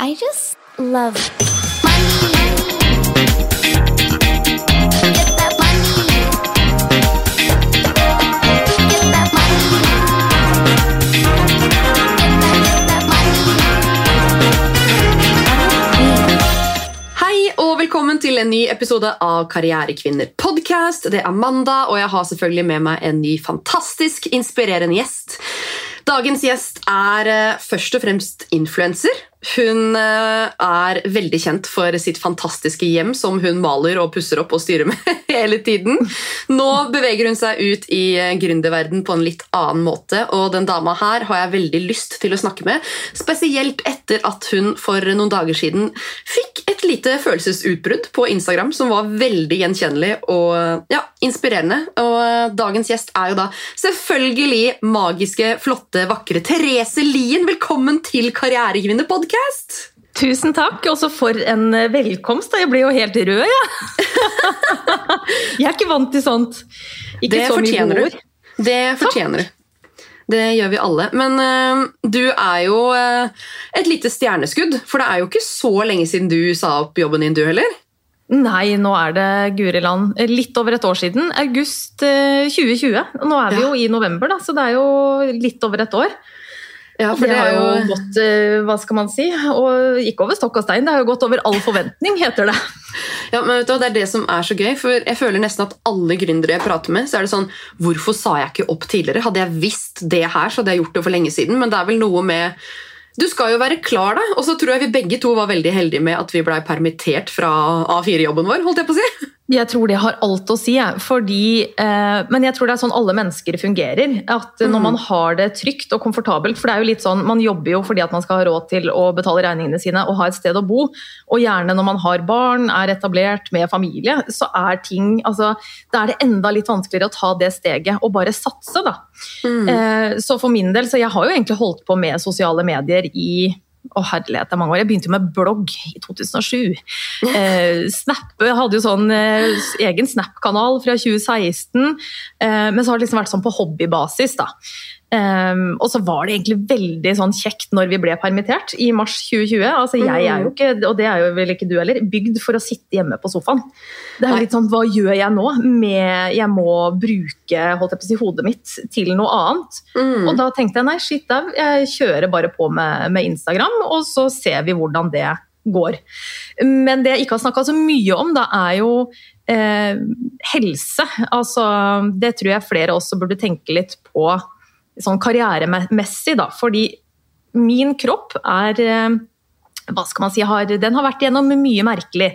I just love money. Velkommen til en ny episode av Karrierekvinner podcast. Det er mandag, og jeg har selvfølgelig med meg en ny fantastisk inspirerende gjest. Dagens gjest er eh, først og fremst influenser. Hun eh, er veldig kjent for sitt fantastiske hjem som hun maler og pusser opp og styrer med hele tiden. Nå beveger hun seg ut i eh, gründerverden på en litt annen måte, og den dama her har jeg veldig lyst til å snakke med, spesielt etter at hun for noen dager siden fikk et lite følelsesutbrudd på Instagram som var veldig gjenkjennelig og ja, inspirerende. Og eh, dagens gjest er jo da selvfølgelig magiske, flotte, vakre Therese Lien. Velkommen til Karrierekvinner podcast! Tusen takk, også for en eh, velkomst. Jeg ble jo helt rød, jeg. jeg er ikke vant til sånt. Ikke Det så mye ord. du. Det fortjener du. Det gjør vi alle. Men uh, du er jo uh, et lite stjerneskudd, for det er jo ikke så lenge siden du sa opp jobben din, du heller? Nei, nå er det Guriland. Litt over et år siden. August uh, 2020. Nå er vi Ja. jo i november, da, så det er jo litt over et år. Ja, for det har jo gått, eh, hva skal man si, og ikke over stokk og stein, det har jo gått over all forventning, heter det. Ja, men vet du, hva, Det er det som er så gøy, for jeg føler nesten at alle gründere jeg prater med, så er det sånn Hvorfor sa jeg ikke opp tidligere? Hadde jeg visst det her, så hadde jeg gjort det for lenge siden. Men det er vel noe med Du skal jo være klar, da. Og så tror jeg vi begge to var veldig heldige med at vi blei permittert fra A4-jobben vår. holdt jeg på å si. Jeg tror det har alt å si, fordi eh, Men jeg tror det er sånn alle mennesker fungerer. At når man har det trygt og komfortabelt For det er jo litt sånn, man jobber jo fordi at man skal ha råd til å betale regningene sine og ha et sted å bo. Og gjerne når man har barn, er etablert med familie, så er ting altså, Da er det enda litt vanskeligere å ta det steget og bare satse, da. Eh, så for min del, så jeg har jo egentlig holdt på med sosiale medier i å herlighet, det er mange år. Jeg begynte jo med blogg i 2007. Eh, Snap, hadde jo sånn eh, egen Snap-kanal fra 2016, eh, men så har det liksom vært sånn på hobbybasis. da. Eh, og så var det egentlig veldig sånn kjekt når vi ble permittert i mars 2020. Altså Jeg er jo ikke, og det er jo vel ikke du heller, bygd for å sitte hjemme på sofaen. Det er jo litt sånn, Hva gjør jeg nå? Med, jeg må bruke holdt jeg på å si, hodet mitt til noe annet. Mm. Og da tenkte jeg nei, shit, da, jeg kjører bare på med, med Instagram, og så ser vi hvordan det går. Men det jeg ikke har snakka så mye om, da er jo eh, helse. Altså, det tror jeg flere også burde tenke litt på sånn karrieremessig, da. Fordi min kropp er eh, hva skal man si, har, den har vært gjennom mye merkelig.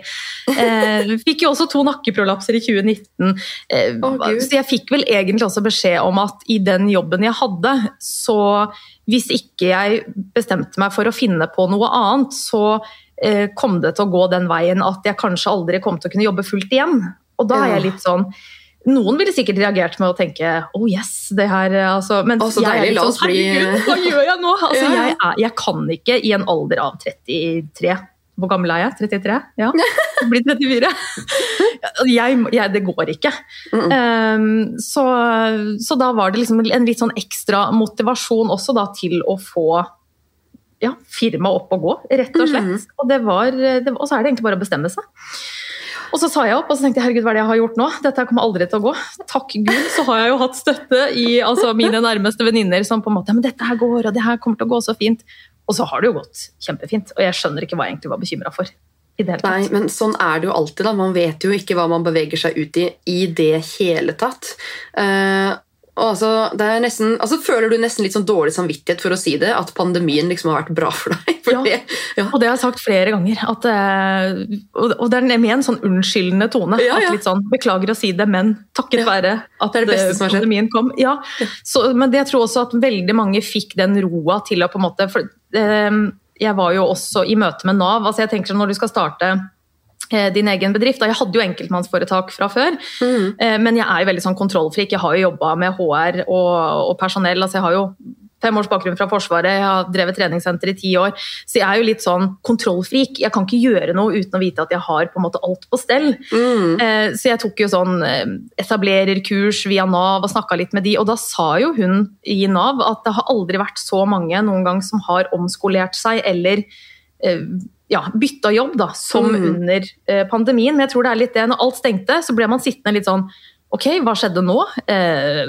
Eh, fikk jo også to nakkeprolapser i 2019. Eh, oh, så jeg fikk vel egentlig også beskjed om at i den jobben jeg hadde, så hvis ikke jeg bestemte meg for å finne på noe annet, så eh, kom det til å gå den veien at jeg kanskje aldri kom til å kunne jobbe fullt igjen. Og da er jeg litt sånn noen ville sikkert reagert med å tenke oh yes, det her altså, Men Å, jeg jeg er litt sånn bli- herregud, hva gjør jeg nå? Altså, Ja. jeg, er, jeg kan ikke i en alder av 33 Hvor gammel er jeg? 33? Ja. Blir 34. Jeg, jeg, det går ikke. Mm. Um, så, så da var det liksom en litt sånn ekstra motivasjon også da til å få ja, firmaet opp og gå, rett og slett. Mm. Og, det var, det, og så er det egentlig bare å bestemme seg. Og så sa jeg opp og så tenkte jeg, herregud, hva er det jeg har gjort nå? Dette kommer aldri til å gå. Takk Gud, så har jeg jo hatt støtte i altså, mine nærmeste venninner som på en måte ja, men dette her går, og det her kommer til å gå så fint. Og så har det jo gått kjempefint. Og jeg skjønner ikke hva jeg egentlig var bekymra for. i det hele Nei, men sånn er det jo alltid. da. Man vet jo ikke hva man beveger seg ut i i det hele tatt. Uh, altså, det nesten, altså Føler du nesten litt sånn dårlig samvittighet for å si det? At pandemien liksom har vært bra for deg? For Ja. det- ja. Og det har jeg sagt flere ganger. At, eh, og det er med en sånn unnskyldende tone. Ja, ja. Sånn, Beklager å si det, men takket være at Det det eh, pandemien kom. Ja. Så, men det jeg tror også at veldig mange fikk den roa til å på en måte for, eh, Jeg var jo også i møte med Nav. altså jeg tenker sånn, Når du skal starte din egen bedrift. Jeg hadde jo enkeltmannsforetak fra før, Mm. eh, men jeg er jo veldig sånn kontrollfrik. Jeg har jo jobba med HR og, og personell. altså Jeg har jo fem års bakgrunn fra Forsvaret, jeg har drevet treningssenter i ti år. Så jeg er jo litt sånn kontrollfrik. Jeg kan ikke gjøre noe uten å vite at jeg har på en måte alt på stell. Mm. Eh, Så jeg tok jo sånn eh, etablererkurs via Nav og snakka litt med de, og da sa jo hun i Nav at det har aldri vært så mange noen gang som har omskolert seg eller eh, ja, bytta jobb da, som Mm. under eh, pandemien. Men jeg tror det er litt det, når alt stengte, så ble man sittende litt sånn Ok, hva skjedde nå? Eh,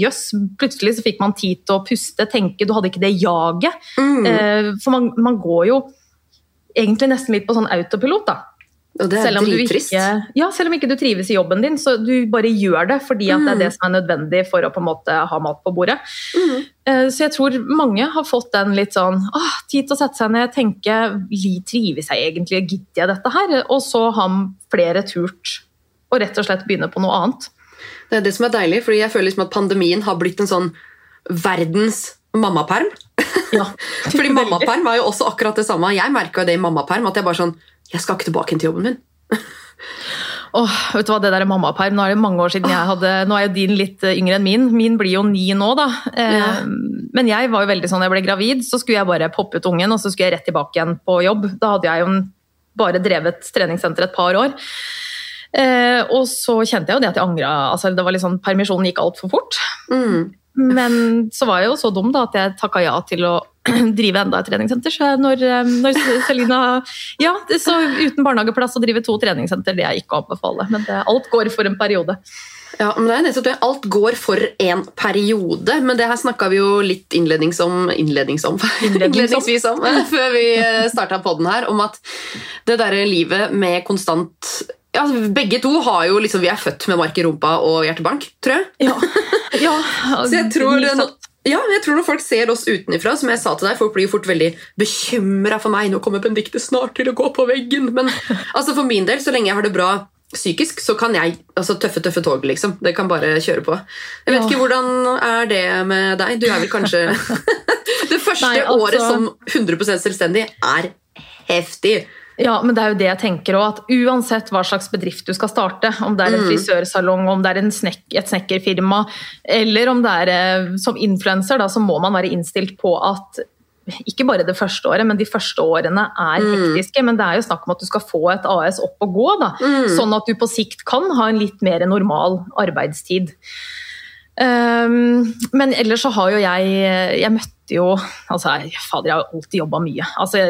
Jøss, plutselig så fikk man tid til å puste, tenke. Du hadde ikke det jaget. Mm. Eh, for man, man går jo egentlig nesten litt på sånn autopilot, da. Og det er Selv om, du drittrist. ikke, ja, selv om ikke du trives i jobben din, så du bare gjør det fordi at det er Mm. det som er nødvendig for å på en måte ha mat på bordet. Mm. Eh, Så jeg tror mange har fått den litt sånn åh, Tid til å sette seg ned, tenke li- Trives jeg egentlig, gidder jeg dette her? Og så har flere turt å rett og slett begynne på noe annet. Det er det som er deilig, fordi jeg føler liksom at pandemien har blitt en sånn verdens mammaperm. Ja, Fordi mammaperm er jo også akkurat det samme. Jeg merka det i mammaperm, at jeg bare sånn Jeg skal ikke tilbake til jobben min. Åh, vet du hva, det der er mammaperm, nå er det mange år siden jeg hadde Nå er jo din litt eh, yngre enn min. Min blir jo ni nå, da. Eh, Ja. Men jeg var jo veldig sånn, jeg ble gravid, så skulle jeg bare poppe ut ungen, og så skulle jeg rett tilbake igjen på jobb. Da hadde jeg jo bare drevet treningssenter et par år. Eh, og så kjente jeg jo det at jeg angra. Altså, det var litt sånn, permisjonen gikk altfor fort. Mm. Men så var jeg jo så dum da, at jeg takka ja til å drive enda et treningssenter. Så når, eh, når Selina Ja, så uten barnehageplass å drive to treningssenter, det er ikke å anbefale. Men det, alt går for en periode. Ja, men det er nettopp det. Alt går for en periode, men det her snakka vi jo litt innledningsom, innlednings om, innledningsvis om eh, før vi starta podden her, om at det derre livet med konstant ja, altså, Begge to har jo liksom, vi er født med mark i rumpa og hjertebank, tror jeg. Ja. ja Så jeg tror, det, er sagt. Ja, jeg tror når folk ser oss utenfra, som jeg sa til deg, folk blir jo fort veldig bekymra for meg. Nå kommer Benedicte snart til å gå på veggen. Men altså, for min del, så lenge jeg har det bra psykisk, så kan jeg altså, tøffe, tøffe tog, liksom. Det kan bare kjøre på. Jeg vet Ja. ikke, Hvordan er det med deg? Du er vel kanskje Det første Nei, altså- året som 100% selvstendig er heftig. Ja, men det er jo det jeg tenker også, at uansett hva slags bedrift du skal starte, om det er en Mm. frisørsalong, om det er en snek, et snekkerfirma, eller om det er eh, som influenser, så må man være innstilt på at ikke bare det første året, men de første årene er Mm. hektiske. Men det er jo snakk om at du skal få et AS opp og gå, da. Mm. Sånn at du på sikt kan ha en litt mer normal arbeidstid. Um, men ellers så har jo jeg Jeg møtte jo altså, Fader, jeg har alltid jobba mye. Altså,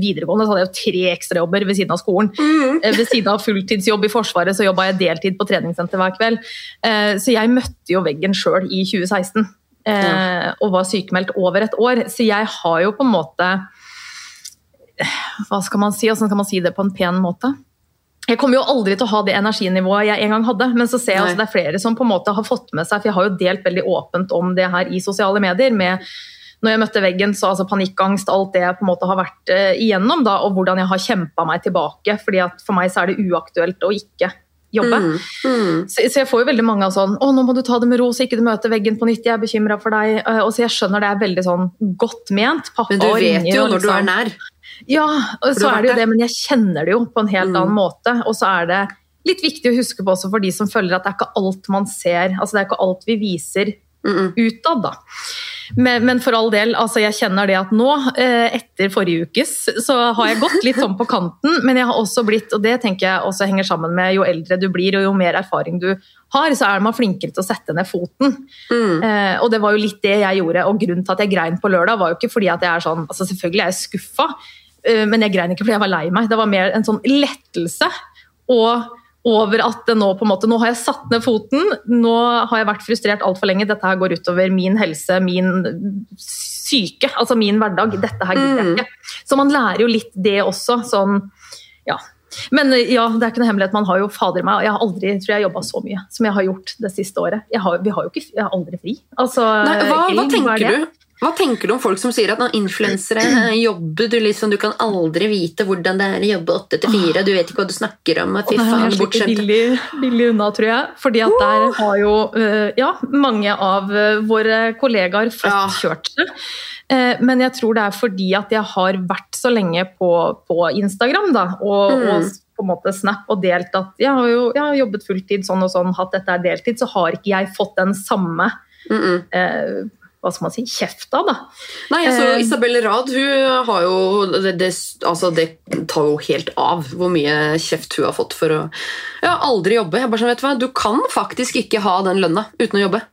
videregående så hadde jeg jo tre ekstrajobber ved siden av skolen. Mm. Eh, Ved siden av fulltidsjobb i Forsvaret så jobba jeg deltid på treningssenter hver kveld. Uh, Så jeg møtte jo veggen sjøl i 2016 eh, og var sykemeldt over et år. Så jeg har jo på en måte Hva skal man si? Åssen skal man si det på en pen måte? Jeg kommer jo aldri til å ha det energinivået jeg en gang hadde, men så ser jeg at altså det er flere som på en måte har fått med seg, for jeg har jo delt veldig åpent om det her i sosiale medier. med når jeg møtte veggen, så altså panikkangst, alt det jeg på en måte har vært eh, igjennom, da, og hvordan jeg har kjempa meg tilbake. fordi at For meg så er det uaktuelt å ikke jobbe. Mm. Mm. Så, så jeg får jo veldig mange av sånn Å, nå må du ta det med ro, så ikke du møter veggen på nytt. Jeg er bekymra for deg. Eh, Og så jeg skjønner det er veldig sånn godt ment. Pappa Men du vet jo når du liksom- er nær. Ja, og så er det jo det, men jeg kjenner det jo på en helt Mm. annen måte. Og så er det litt viktig å huske på også for de som føler at det er ikke alt man ser. Altså det er ikke alt vi viser Mm utad, da. Men, men for all del, altså jeg kjenner det at nå, eh, etter forrige ukes, så har jeg gått litt sånn på kanten, men jeg har også blitt, og det tenker jeg også henger sammen med jo eldre du blir og jo mer erfaring du har, så er man flinkere til å sette ned foten. Mm. Eh, og det var jo litt det jeg gjorde, og grunnen til at jeg grein på lørdag var jo ikke fordi at jeg er sånn, altså selvfølgelig er jeg skuffa, men jeg grein ikke fordi jeg var lei meg. Det var mer en sånn lettelse og over at det nå på en måte, nå har jeg satt ned foten, nå har jeg vært frustrert altfor lenge, dette her går utover min helse, min syke, altså min hverdag, dette her gidder jeg Mm. ikke. Så man lærer jo litt det også, sånn, ja. Men eh, ja, det er ikke noe hemmelighet, man har jo fader meg, jeg har aldri, tror jeg, jobba så mye som jeg har gjort det siste året. Jeg har, vi har jo ikke, jeg har aldri fri. Altså, Nei, hva, hva er tenker du? Hva tenker du om folk som sier at influensere jobber, du, liksom, du kan aldri vite hvordan det er å jobbe åtte til fire, du vet ikke hva du snakker om, fy faen, jeg slipper bortskjemt. billig, billig unna, tror jeg. Fordi at der har jo øh, ja, mange av øh, våre kollegaer fått kjørt seg. Eh, Men jeg tror det er fordi at jeg har vært så lenge på, på Instagram da, og, Mm. og på en måte Snap og delt at jeg har jo jeg har jobbet fulltid sånn og sånn, hatt dette er deltid, så har ikke jeg fått den samme Mm -mm. eh, hva skal man si, kjefta, da. Nei, altså, Eh. Isabel Rad hun har jo det, det, altså, det tar jo helt av hvor mye kjeft hun har fått for å ja, aldri jobbe. Jeg bare sånn, vet du hva, Du kan faktisk ikke ha den lønna uten å jobbe.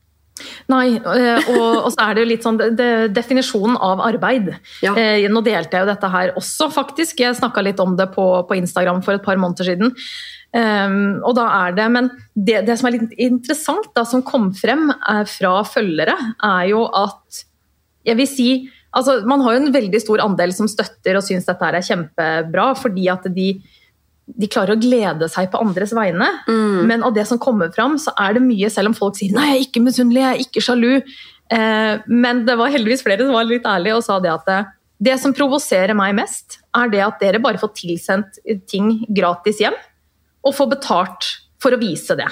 Nei, eh, og, og så er det jo litt sånn det, definisjonen av arbeid. Ja. Eh, nå delte jeg jo dette her også, faktisk. Jeg snakka litt om det på, på Instagram for et par måneder siden. Um, og da er det, Men det, det som er litt interessant, da, som kom frem eh, fra følgere, er jo at jeg vil si altså Man har jo en veldig stor andel som støtter og syns dette her er kjempebra, fordi at de, de klarer å glede seg på andres vegne. Mm. Men av det som kommer fram, så er det mye, selv om folk sier 'nei, jeg er ikke misunnelig, jeg er ikke sjalu'. Eh, men det var heldigvis flere som var litt ærlige og sa det at det, det som provoserer meg mest, er det at dere bare får tilsendt ting gratis hjem, og får betalt for å vise det.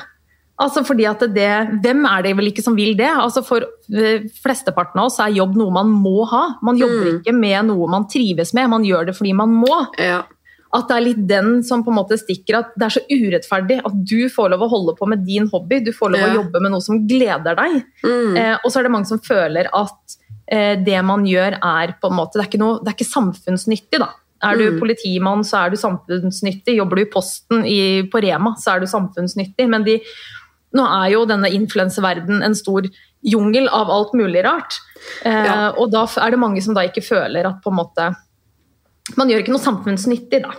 Altså fordi at det, Hvem er det vel ikke som vil det? Altså For eh, flesteparten av oss er jobb noe man må ha. Man jobber Mm. ikke med noe man trives med, man gjør det fordi man må Ja. At det er litt den som på en måte stikker at det er så urettferdig at du får lov å holde på med din hobby, du får lov Ja. å jobbe med noe som gleder deg. Mm. Eh, og så er det mange som føler at eh, det man gjør er på en måte, det er ikke, noe, det er ikke samfunnsnyttig da. Er du Mm. politimann, så er du samfunnsnyttig. Jobber du i Posten i, på Rema, så er du samfunnsnyttig. Men de, nå er jo denne influenseverdenen en stor jungel av alt mulig rart. Eh, Ja. Og da er det mange som da ikke føler at på en måte Man gjør ikke noe samfunnsnyttig, da.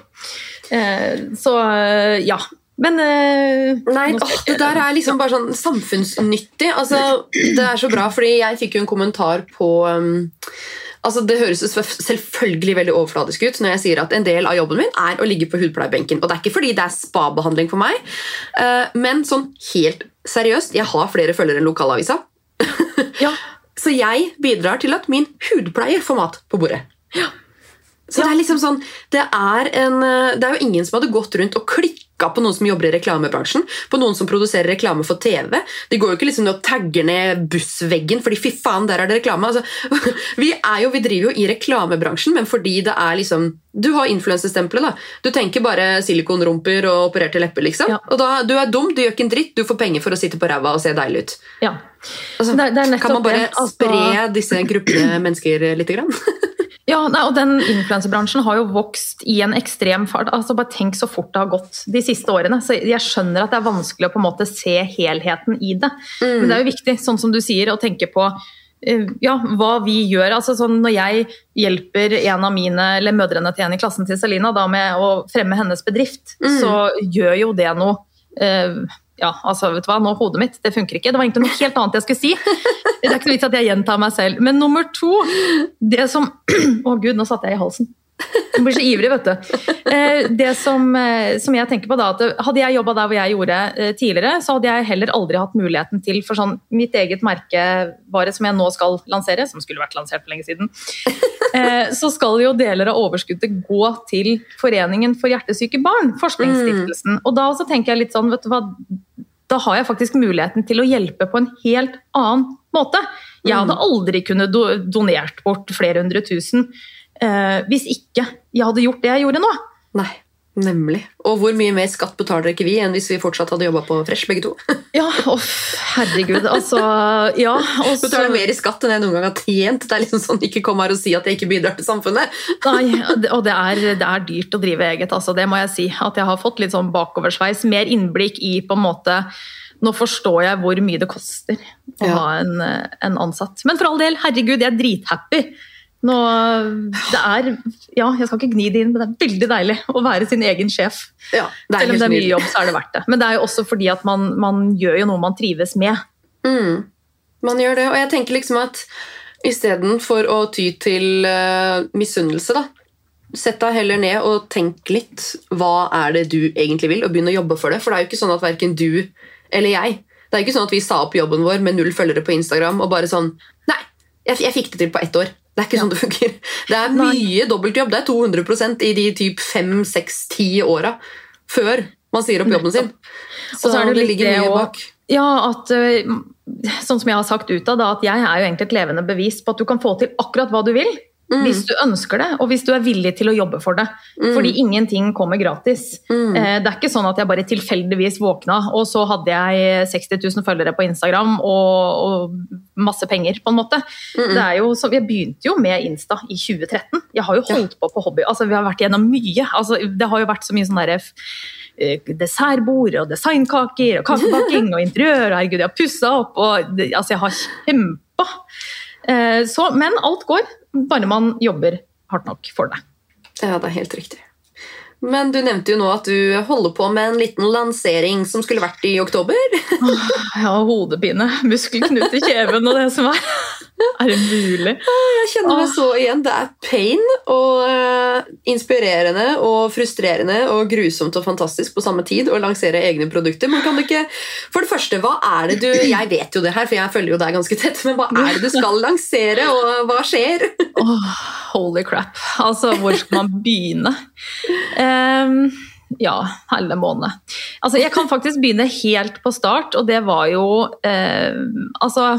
Eh, så eh, ja. Men eh, Nei, åh, det der er liksom bare sånn samfunnsnyttig. Altså, det er så bra, fordi jeg fikk jo en kommentar på um, Altså, Det høres selvfølgelig veldig overfladisk ut når jeg sier at en del av jobben min er å ligge på hudpleiebenken. Og det er ikke fordi det er spabehandling for meg, men sånn helt seriøst, jeg har flere følgere enn lokalavisa. ja. Så jeg bidrar til at min hudpleier får mat på bordet. Så det er liksom sånn, det er, en, eh, det er jo ingen som hadde gått rundt og klikka på noen som jobber i reklamebransjen, på noen som produserer reklame for TV. De går jo ikke liksom og tagger ned bussveggen fordi fy faen, der er det reklame. Altså, vi, er jo, vi driver jo i reklamebransjen, men fordi det er liksom Du har influensestempelet, da. Du tenker bare silikonrumper og opererte lepper, liksom. Ja. Og da, Du er dum, du gjør ikke en dritt, du får penger for å sitte på ræva og se deilig ut. ja. Altså, Det det kan man bare altså- spre disse gruppene mennesker litt? Grann? Ja, og den influensebransjen har jo vokst i en ekstrem fart. Altså, bare tenk så fort det har gått de siste årene. Så jeg skjønner at det er vanskelig å på en måte se helheten i det. Men det er jo viktig, sånn som du sier, å tenke på eh, ja, hva vi gjør. Altså, sånn, når jeg hjelper en av mine, eller mødrene til en i klassen til Selina da, med å fremme hennes bedrift, så gjør jo det noe eh, ja, altså, vet du hva, nå hodet mitt, det funker ikke. Det var egentlig noe helt annet jeg skulle si. Det er ikke noe vits at jeg gjentar meg selv. Men nummer to, det som Å gud, nå satte jeg i halsen. Jeg blir så ivrig, vet du. Eh, Det som, eh, som jeg tenker på da, at Hadde jeg jobba der hvor jeg gjorde eh, tidligere, så hadde jeg heller aldri hatt muligheten til for sånn mitt eget merkevare som jeg nå skal lansere, som skulle vært lansert for lenge siden, eh, så skal jo deler av overskuddet gå til Foreningen for hjertesyke barn, Forskningsstiftelsen. Og da også tenker jeg litt sånn, vet du hva, da har jeg faktisk muligheten til å hjelpe på en helt annen måte. Jeg hadde aldri kunnet do donert bort flere hundre tusen eh, hvis ikke jeg hadde gjort det jeg gjorde nå. Nei, nemlig. Og hvor mye mer skatt betaler ikke vi enn hvis vi fortsatt hadde jobba på Fresh, begge to? Ja, oh, herregud. Altså, ja. Og så, Betaler mer i skatt enn jeg noen gang har tjent. Det er liksom sånn, Ikke kom her og si at jeg ikke bidrar til samfunnet. nei, og det er, det er dyrt å drive eget, altså, det må jeg si. At jeg har fått litt sånn bakoversveis. Mer innblikk i på en måte Nå forstår jeg hvor mye det koster å Ja. ha en, en ansatt. Men for all del, herregud, jeg er drithappy. Nå, det er Ja, jeg skal ikke gni det inn, men det er veldig deilig å være sin egen sjef. Ja, det er Selv om det er mye jobb, så er det verdt det. Men det er jo også fordi at man, man gjør jo noe man trives med. Mm. Man gjør det, og jeg tenker liksom at istedenfor å ty til uh, misunnelse, da Sett deg heller ned og tenk litt. Hva er det du egentlig vil? Og begynn å jobbe for det. For det er jo ikke sånn at verken du eller jeg Det er ikke sånn at vi sa opp jobben vår med null følgere på Instagram og bare sånn Nei, jeg, jeg fikk det til på ett år. Det er ikke sånn det funker. Det er Nei. mye dobbeltjobb. Det er 200% i de typ fem, seks, ti åra før man sier opp jobben sin. Så, så det det, ligger mye bak. Ja, at øh, Sånn som jeg har sagt ut av at jeg er jo egentlig et levende bevis på at du kan få til akkurat hva du vil. Mm. Hvis du ønsker det, og hvis du er villig til å jobbe for det. Mm. Fordi ingenting kommer gratis. Mm. Eh, Det er ikke sånn at jeg bare tilfeldigvis våkna, og så hadde jeg 60 000 følgere på Instagram og, og masse penger, på en måte. Det jo, jeg begynte jo med Insta i 2013. Jeg har jo holdt på på hobby. Altså, vi har vært gjennom mye. Altså, det har jo vært så mye sånn derre eh, dessertbord og designkaker og kakebaking og interiør. Herregud, jeg har pussa opp og altså, jeg har kjempa. Eh, så, men alt går, bare man jobber hardt nok for det. Ja, det er helt riktig. Men du nevnte jo nå at du holder på med en liten lansering som skulle vært i oktober. Jeg har hodepine, muskelknut i kjeven og det som er. Er det mulig? Jeg kjenner meg så igjen. Det er pain og eh, inspirerende og frustrerende og grusomt og fantastisk på samme tid å lansere egne produkter. Men kan du ikke For det første, hva er det du Jeg vet jo det her, for jeg følger jo deg ganske tett, men hva er det du skal lansere, og hva skjer? Oh, holy crap. Altså, hvor skal man begynne? Ehm, ja, hele måned. Altså, jeg kan faktisk begynne helt på start, og det var jo eh, Altså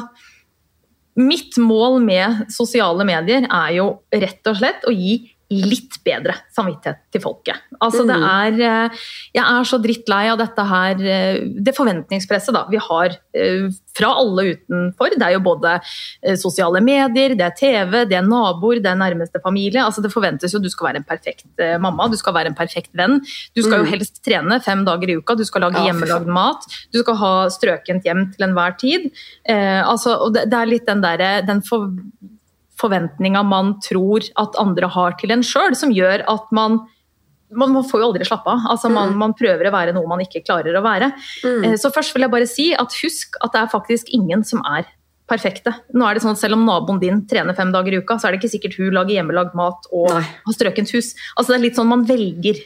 Mitt mål med sosiale medier er jo rett og slett å gi litt bedre samvittighet til folket. Altså det er, eh, jeg er så drittlei av dette her eh, Det forventningspresset da, vi har eh, fra alle utenfor. Det er jo både sosiale medier, det er TV, det er naboer, det er nærmeste familie. Altså Det forventes jo du skal være en perfekt mamma, du skal være en perfekt venn. Du skal jo Mm. helst trene fem dager i uka, du skal lage hjemmelagd mat. Du skal ha strøkent hjem til enhver tid. Eh, altså, og det, det er litt den derre den for, forventninga man tror at andre har til en sjøl, som gjør at man man, får jo aldri slappe av. Altså, man, Mm. man prøver å være noe man ikke klarer å være. Mm. Eh, Så først vil jeg bare si at husk at det er faktisk ingen som er perfekte. Nå er det sånn at Selv om naboen din trener fem dager i uka, så er det ikke sikkert hun lager hjemmelagd mat og Nei. har strøkent hus. Altså Det er litt sånn man velger.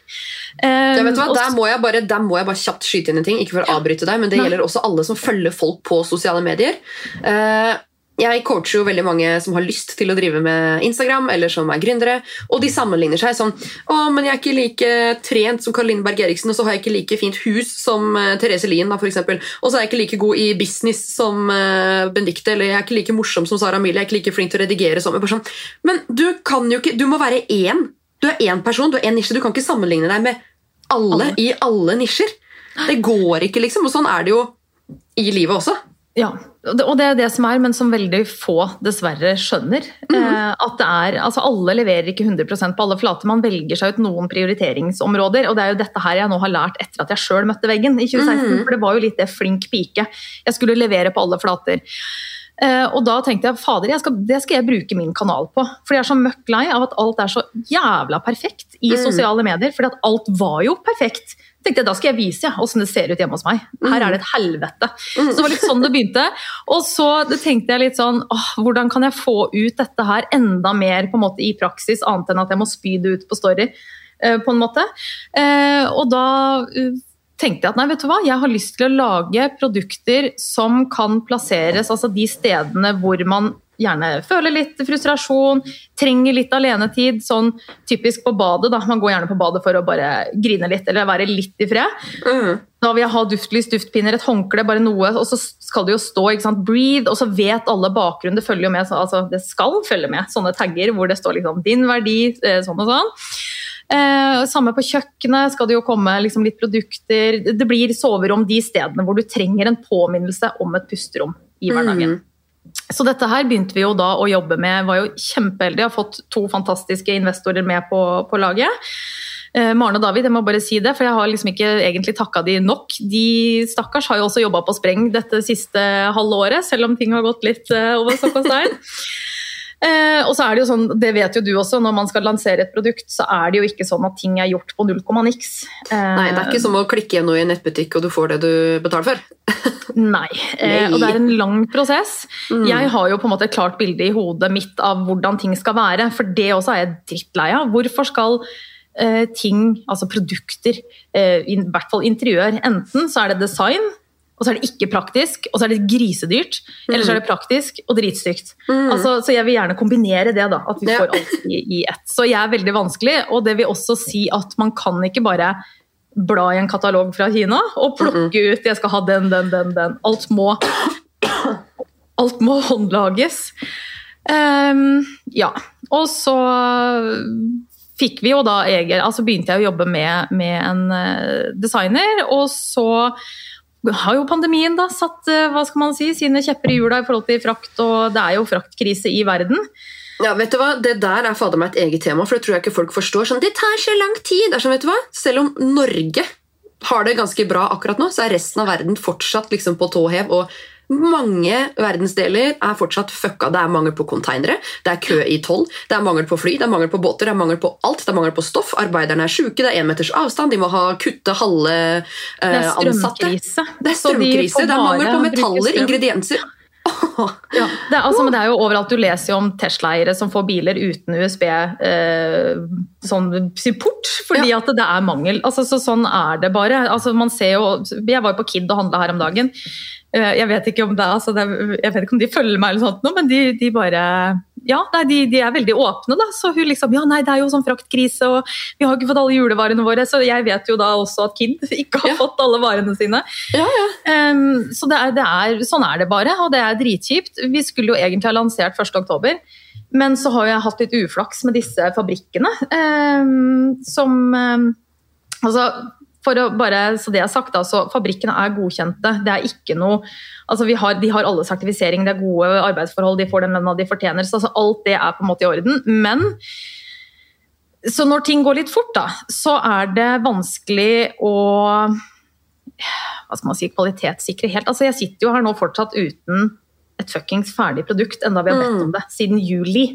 Um, vet du hva? Der må, jeg bare, må jeg bare kjapt skyte inn en ting. Ikke for å avbryte deg, men det Nei. gjelder også alle som følger folk på sosiale medier. Eh, jeg coacher jo veldig mange som har lyst til å drive med Instagram, eller som er gründere, og de sammenligner seg sånn Å, men jeg er ikke like trent som Karoline Berg Eriksen, og så har jeg ikke like fint hus som eh, Therese Lien, da, eksempel. Og så er jeg ikke like god i business som uh, Benedicte, eller jeg er ikke like morsom som Sara Emilie, jeg er ikke like flink til å redigere som sånn. Men du kan jo ikke Du må være én. Du er én person, du er én nisje. Du kan ikke sammenligne deg med alle Alle. i alle nisjer. Det går ikke, liksom. Og sånn er det jo i livet også. Ja, og det- er det som er, men som veldig få dessverre skjønner. Mm -hmm. at det er, altså Alle leverer ikke 100 på alle flater. Man velger seg ut noen prioriteringsområder. Og det er jo dette her jeg nå har lært etter at jeg sjøl møtte veggen i 2016. Mhm. For det var jo litt det flink pike. Jeg skulle levere på alle flater. Eh, og da tenkte jeg fader, jeg skal, det skal jeg bruke min kanal på. For jeg er så møkk lei av at alt er så jævla perfekt i Mm. sosiale medier. For alt var jo perfekt. Tenkte jeg, Da skal jeg vise ja, hvordan det ser ut hjemme hos meg. Her er det et helvete. Så det var litt sånn det begynte. Og så tenkte jeg litt sånn åh, Hvordan kan jeg få ut dette her enda mer på en måte i praksis, annet enn at jeg må spy det ut på Story? eh, på en måte. Eh, og da eh, tenkte jeg at nei, vet du hva, jeg har lyst til å lage produkter som kan plasseres, altså de stedene hvor man gjerne føler litt frustrasjon, trenger litt alenetid, sånn typisk på badet. da, Man går gjerne på badet for å bare grine litt eller være litt i fred. Mm. Da vil jeg ha duftlys, duftpinner, et håndkle, bare noe, og så skal det jo stå ikke sant, 'breathe', og så vet alle bakgrunnen. Det følger jo med, så- altså det skal følge med sånne tagger hvor det står liksom 'din verdi', eh, sånn og sånn. Eh, samme på kjøkkenet skal det jo komme liksom litt produkter. Det blir soverom de stedene hvor du trenger en påminnelse om et pusterom i hverdagen. Mhm. Så dette her begynte vi jo da å jobbe med. Var jo kjempeheldige. Har fått to fantastiske investorer med på, på laget. Eh, Maren og David, jeg må bare si det, for jeg har liksom ikke egentlig takka de nok. De stakkars har jo også jobba på spreng dette siste halve året, selv om ting har gått litt eh, over stokk og. Eh, og så er det jo sånn, det vet jo du også, når man skal lansere et produkt, så er det jo ikke sånn at ting er gjort på null komma niks. Eh, Nei, det er ikke som å klikke igjen noe i en nettbutikk, og du får det du betaler for. Nei. Eh, og det er en lang prosess. Mm. Jeg har jo på en måte et klart bilde i hodet mitt av hvordan ting skal være, for det også er jeg drittlei av. Hvorfor skal eh, ting, altså produkter, eh, i hvert fall interiør, enten så er det design, og så er det ikke praktisk, og så er det grisedyrt, eller så er det praktisk og dritstygt. Mm. Altså, så jeg vil gjerne kombinere det, da, at vi Ja. får alt i, i ett. Så jeg er veldig vanskelig, og det vil også si at man kan ikke bare bla i en katalog fra Kina og plukke ut 'jeg skal ha den, den, den', den. Alt må, alt må håndlages. Um, ja. Og så fikk vi jo da egen Altså begynte jeg å jobbe med, med en eh, designer, og så har jo pandemien da satt eh, hva skal man si, sine kjepper i hjula i forhold til frakt, og det er jo fraktkrise i verden. Ja, vet du hva? Det der er fader meg et eget tema, for det tror jeg ikke folk forstår. Sånn, det tar så lang tid! Sånn, vet du hva? Selv om Norge har det ganske bra akkurat nå, så er resten av verden fortsatt liksom på tå hev. og mange verdensdeler er fortsatt fucka. Det er mangel på konteinere, det er kø i toll, det er mangel på fly, det er mangel på båter, det er mangel på alt. Det er mangel på stoff, arbeiderne er sjuke, det er én meters avstand, de må ha kutte halve eh, Det er ansatte. strømkrise. Det er strømkrise, det er mangel på metaller, ingredienser. Ja, det, er, altså, det er jo overalt. Du leser jo om Tesla-eiere som får biler uten USB eh, sånn fordi at det er mangel. Altså, så sånn er det bare. Altså, man ser jo, jeg var jo på Kid og handla her om dagen. Eh, Jeg vet ikke om det, altså, det jeg vet ikke om de følger meg, eller sånt, nå, men de, de bare ja, nei, de, de er veldig åpne. da, så hun liksom, ja nei, Det er jo sånn fraktkrise, og vi har ikke fått alle julevarene våre. Så jeg vet jo da også at Kid ikke har Ja. fått alle varene sine. Ja, ja. Um, så det er, det er, sånn er det bare, og det er dritkjipt. Vi skulle jo egentlig ha lansert 1.10, men så har jeg hatt litt uflaks med disse fabrikkene. ehm, som ehm, Altså, for å bare, så det er sagt, altså, Fabrikkene er godkjente. Det er ikke noe altså vi har, De har alle sertifisering, det er gode arbeidsforhold, de får den lønna de fortjener. så altså, Alt det er på en måte i orden. Men så når ting går litt fort, da, så er det vanskelig å hva skal man si, kvalitetssikre helt. Altså, jeg sitter jo her nå fortsatt uten et fuckings ferdig produkt, enda vi har bedt om det, siden juli.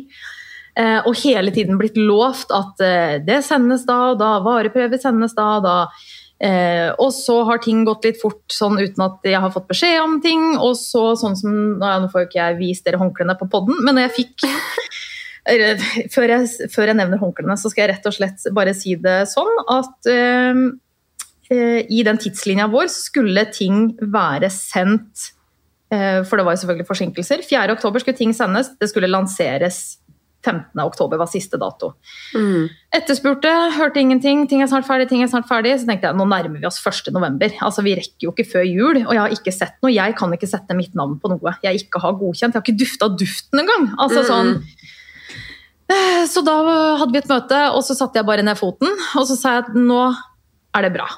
Eh, og hele tiden blitt lovt at eh, det sendes da og da, vareprøver sendes da og da. Eh, og så har ting gått litt fort sånn uten at jeg har fått beskjed om ting. Og så sånn som Nå nå får jo ikke jeg vist dere håndklærne på podden, men når jeg fikk før, jeg, før jeg nevner håndklærne, så skal jeg rett og slett bare si det sånn at eh, eh, i den tidslinja vår skulle ting være sendt eh, For det var jo selvfølgelig forsinkelser. 4. oktober skulle ting sendes, det skulle lanseres 15. oktober var siste dato. Mm. Etterspurte, hørte ingenting. Ting er snart ferdig, ting er snart ferdig. Så tenkte jeg nå nærmer vi oss 1. november. Altså, vi rekker jo ikke før jul, og jeg har ikke sett noe. Jeg kan ikke sette mitt navn på noe jeg ikke har godkjent. Jeg har ikke dufta duften engang. Altså, sånn, Eh, så da hadde vi et møte, og så satte jeg bare ned foten. Og så sa jeg at nå er det bra.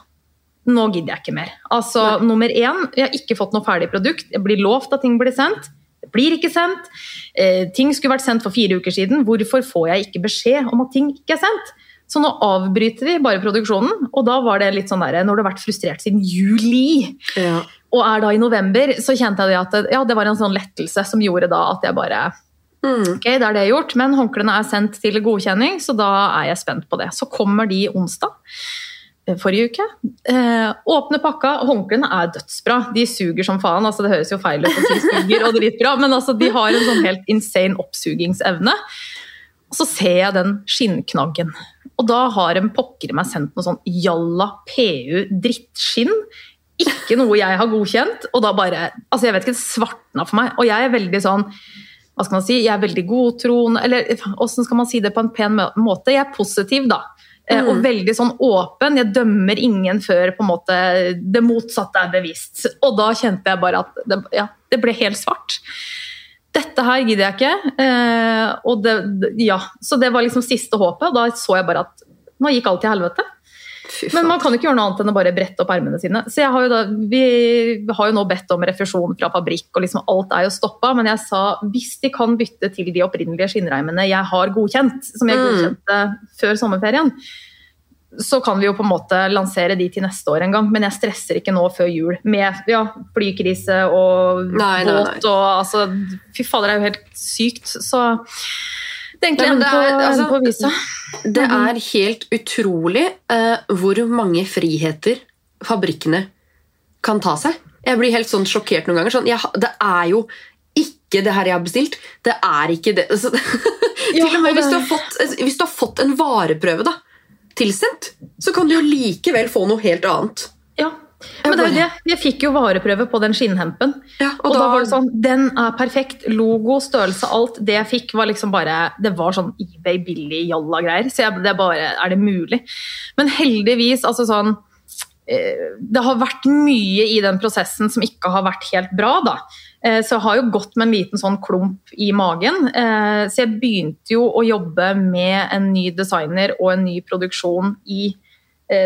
Nå gidder jeg ikke mer. Altså, nummer én, jeg har ikke fått noe ferdig produkt. Jeg blir lovt at ting blir sendt. Det blir ikke sendt. Eh, ting skulle vært sendt for fire uker siden. Hvorfor får jeg ikke beskjed om at ting ikke er sendt? Så nå avbryter vi bare produksjonen, og da var det litt sånn der, når du har vært frustrert siden juli, Ja. og er da i november, så kjente jeg at ja, det var en sånn lettelse som gjorde da at jeg bare Mm. Ok, da er det gjort, men håndklærne er sendt til godkjenning, så da er jeg spent på det. Så kommer de onsdag eh, forrige uke. Eh, åpne pakka, håndklærne er dødsbra. De suger som faen. altså Det høres jo feil ut å si suger og dritbra, men altså, de har en sånn helt insane oppsugingsevne. Og så ser jeg den skinnknaggen. Og da har en pokker meg sendt noe sånn Jalla PU drittskinn. Ikke noe jeg har godkjent. Og da bare Altså, jeg vet ikke, det svartna for meg. Og jeg er veldig sånn hva skal man si, jeg er veldig godtroende, eller hvordan skal man si det på en pen måte? Jeg er positiv, da. Eh, Mm. Og veldig sånn åpen. Jeg dømmer ingen før på en måte det motsatte er bevisst. Og da kjente jeg bare at det, ja, det ble helt svart. Dette her gidder jeg ikke. Eh, det- ja, så det var liksom siste håpet. Og da så jeg bare at nå gikk alt til helvete. Men man kan jo ikke gjøre noe annet enn å bare brette opp ermene sine. Så jeg har jo da, Vi har jo nå bedt om refusjon fra fabrikk, og liksom alt er jo stoppa. Men jeg sa hvis de kan bytte til de opprinnelige skinnreimene jeg har godkjent, som jeg Mm. godkjente før sommerferien, så kan vi jo på en måte lansere de til neste år en gang. Men jeg stresser ikke nå før jul med ja, flykrise og Nei, nei, nei. båt og altså Fy fader, det er jo helt sykt. Så det egentlig det er- altså-. Det er helt utrolig uh, hvor mange friheter fabrikkene kan ta seg. Jeg blir helt sånn sjokkert noen ganger. Sånn, jeg, det er jo ikke det her jeg har bestilt. Det er ikke det. Altså, Ja, til og med hvis du, har fått, hvis du har fått en vareprøve da, tilsendt, så kan du jo likevel få noe helt annet. Ja, men det er jo det. Jeg fikk jo vareprøve på den skinnhempen. Ja, Og, da, var det sånn, Den er perfekt. Logo, størrelse, alt. Det jeg fikk, var liksom bare Det var sånn eBay billig jalla-greier. Så jeg, det bare Er det mulig? Men heldigvis, altså sånn eh, Det har vært mye i den prosessen som ikke har vært helt bra, da. Eh, Så jeg har jo gått med en liten sånn klump i magen. Eh, Så jeg begynte jo å jobbe med en ny designer og en ny produksjon i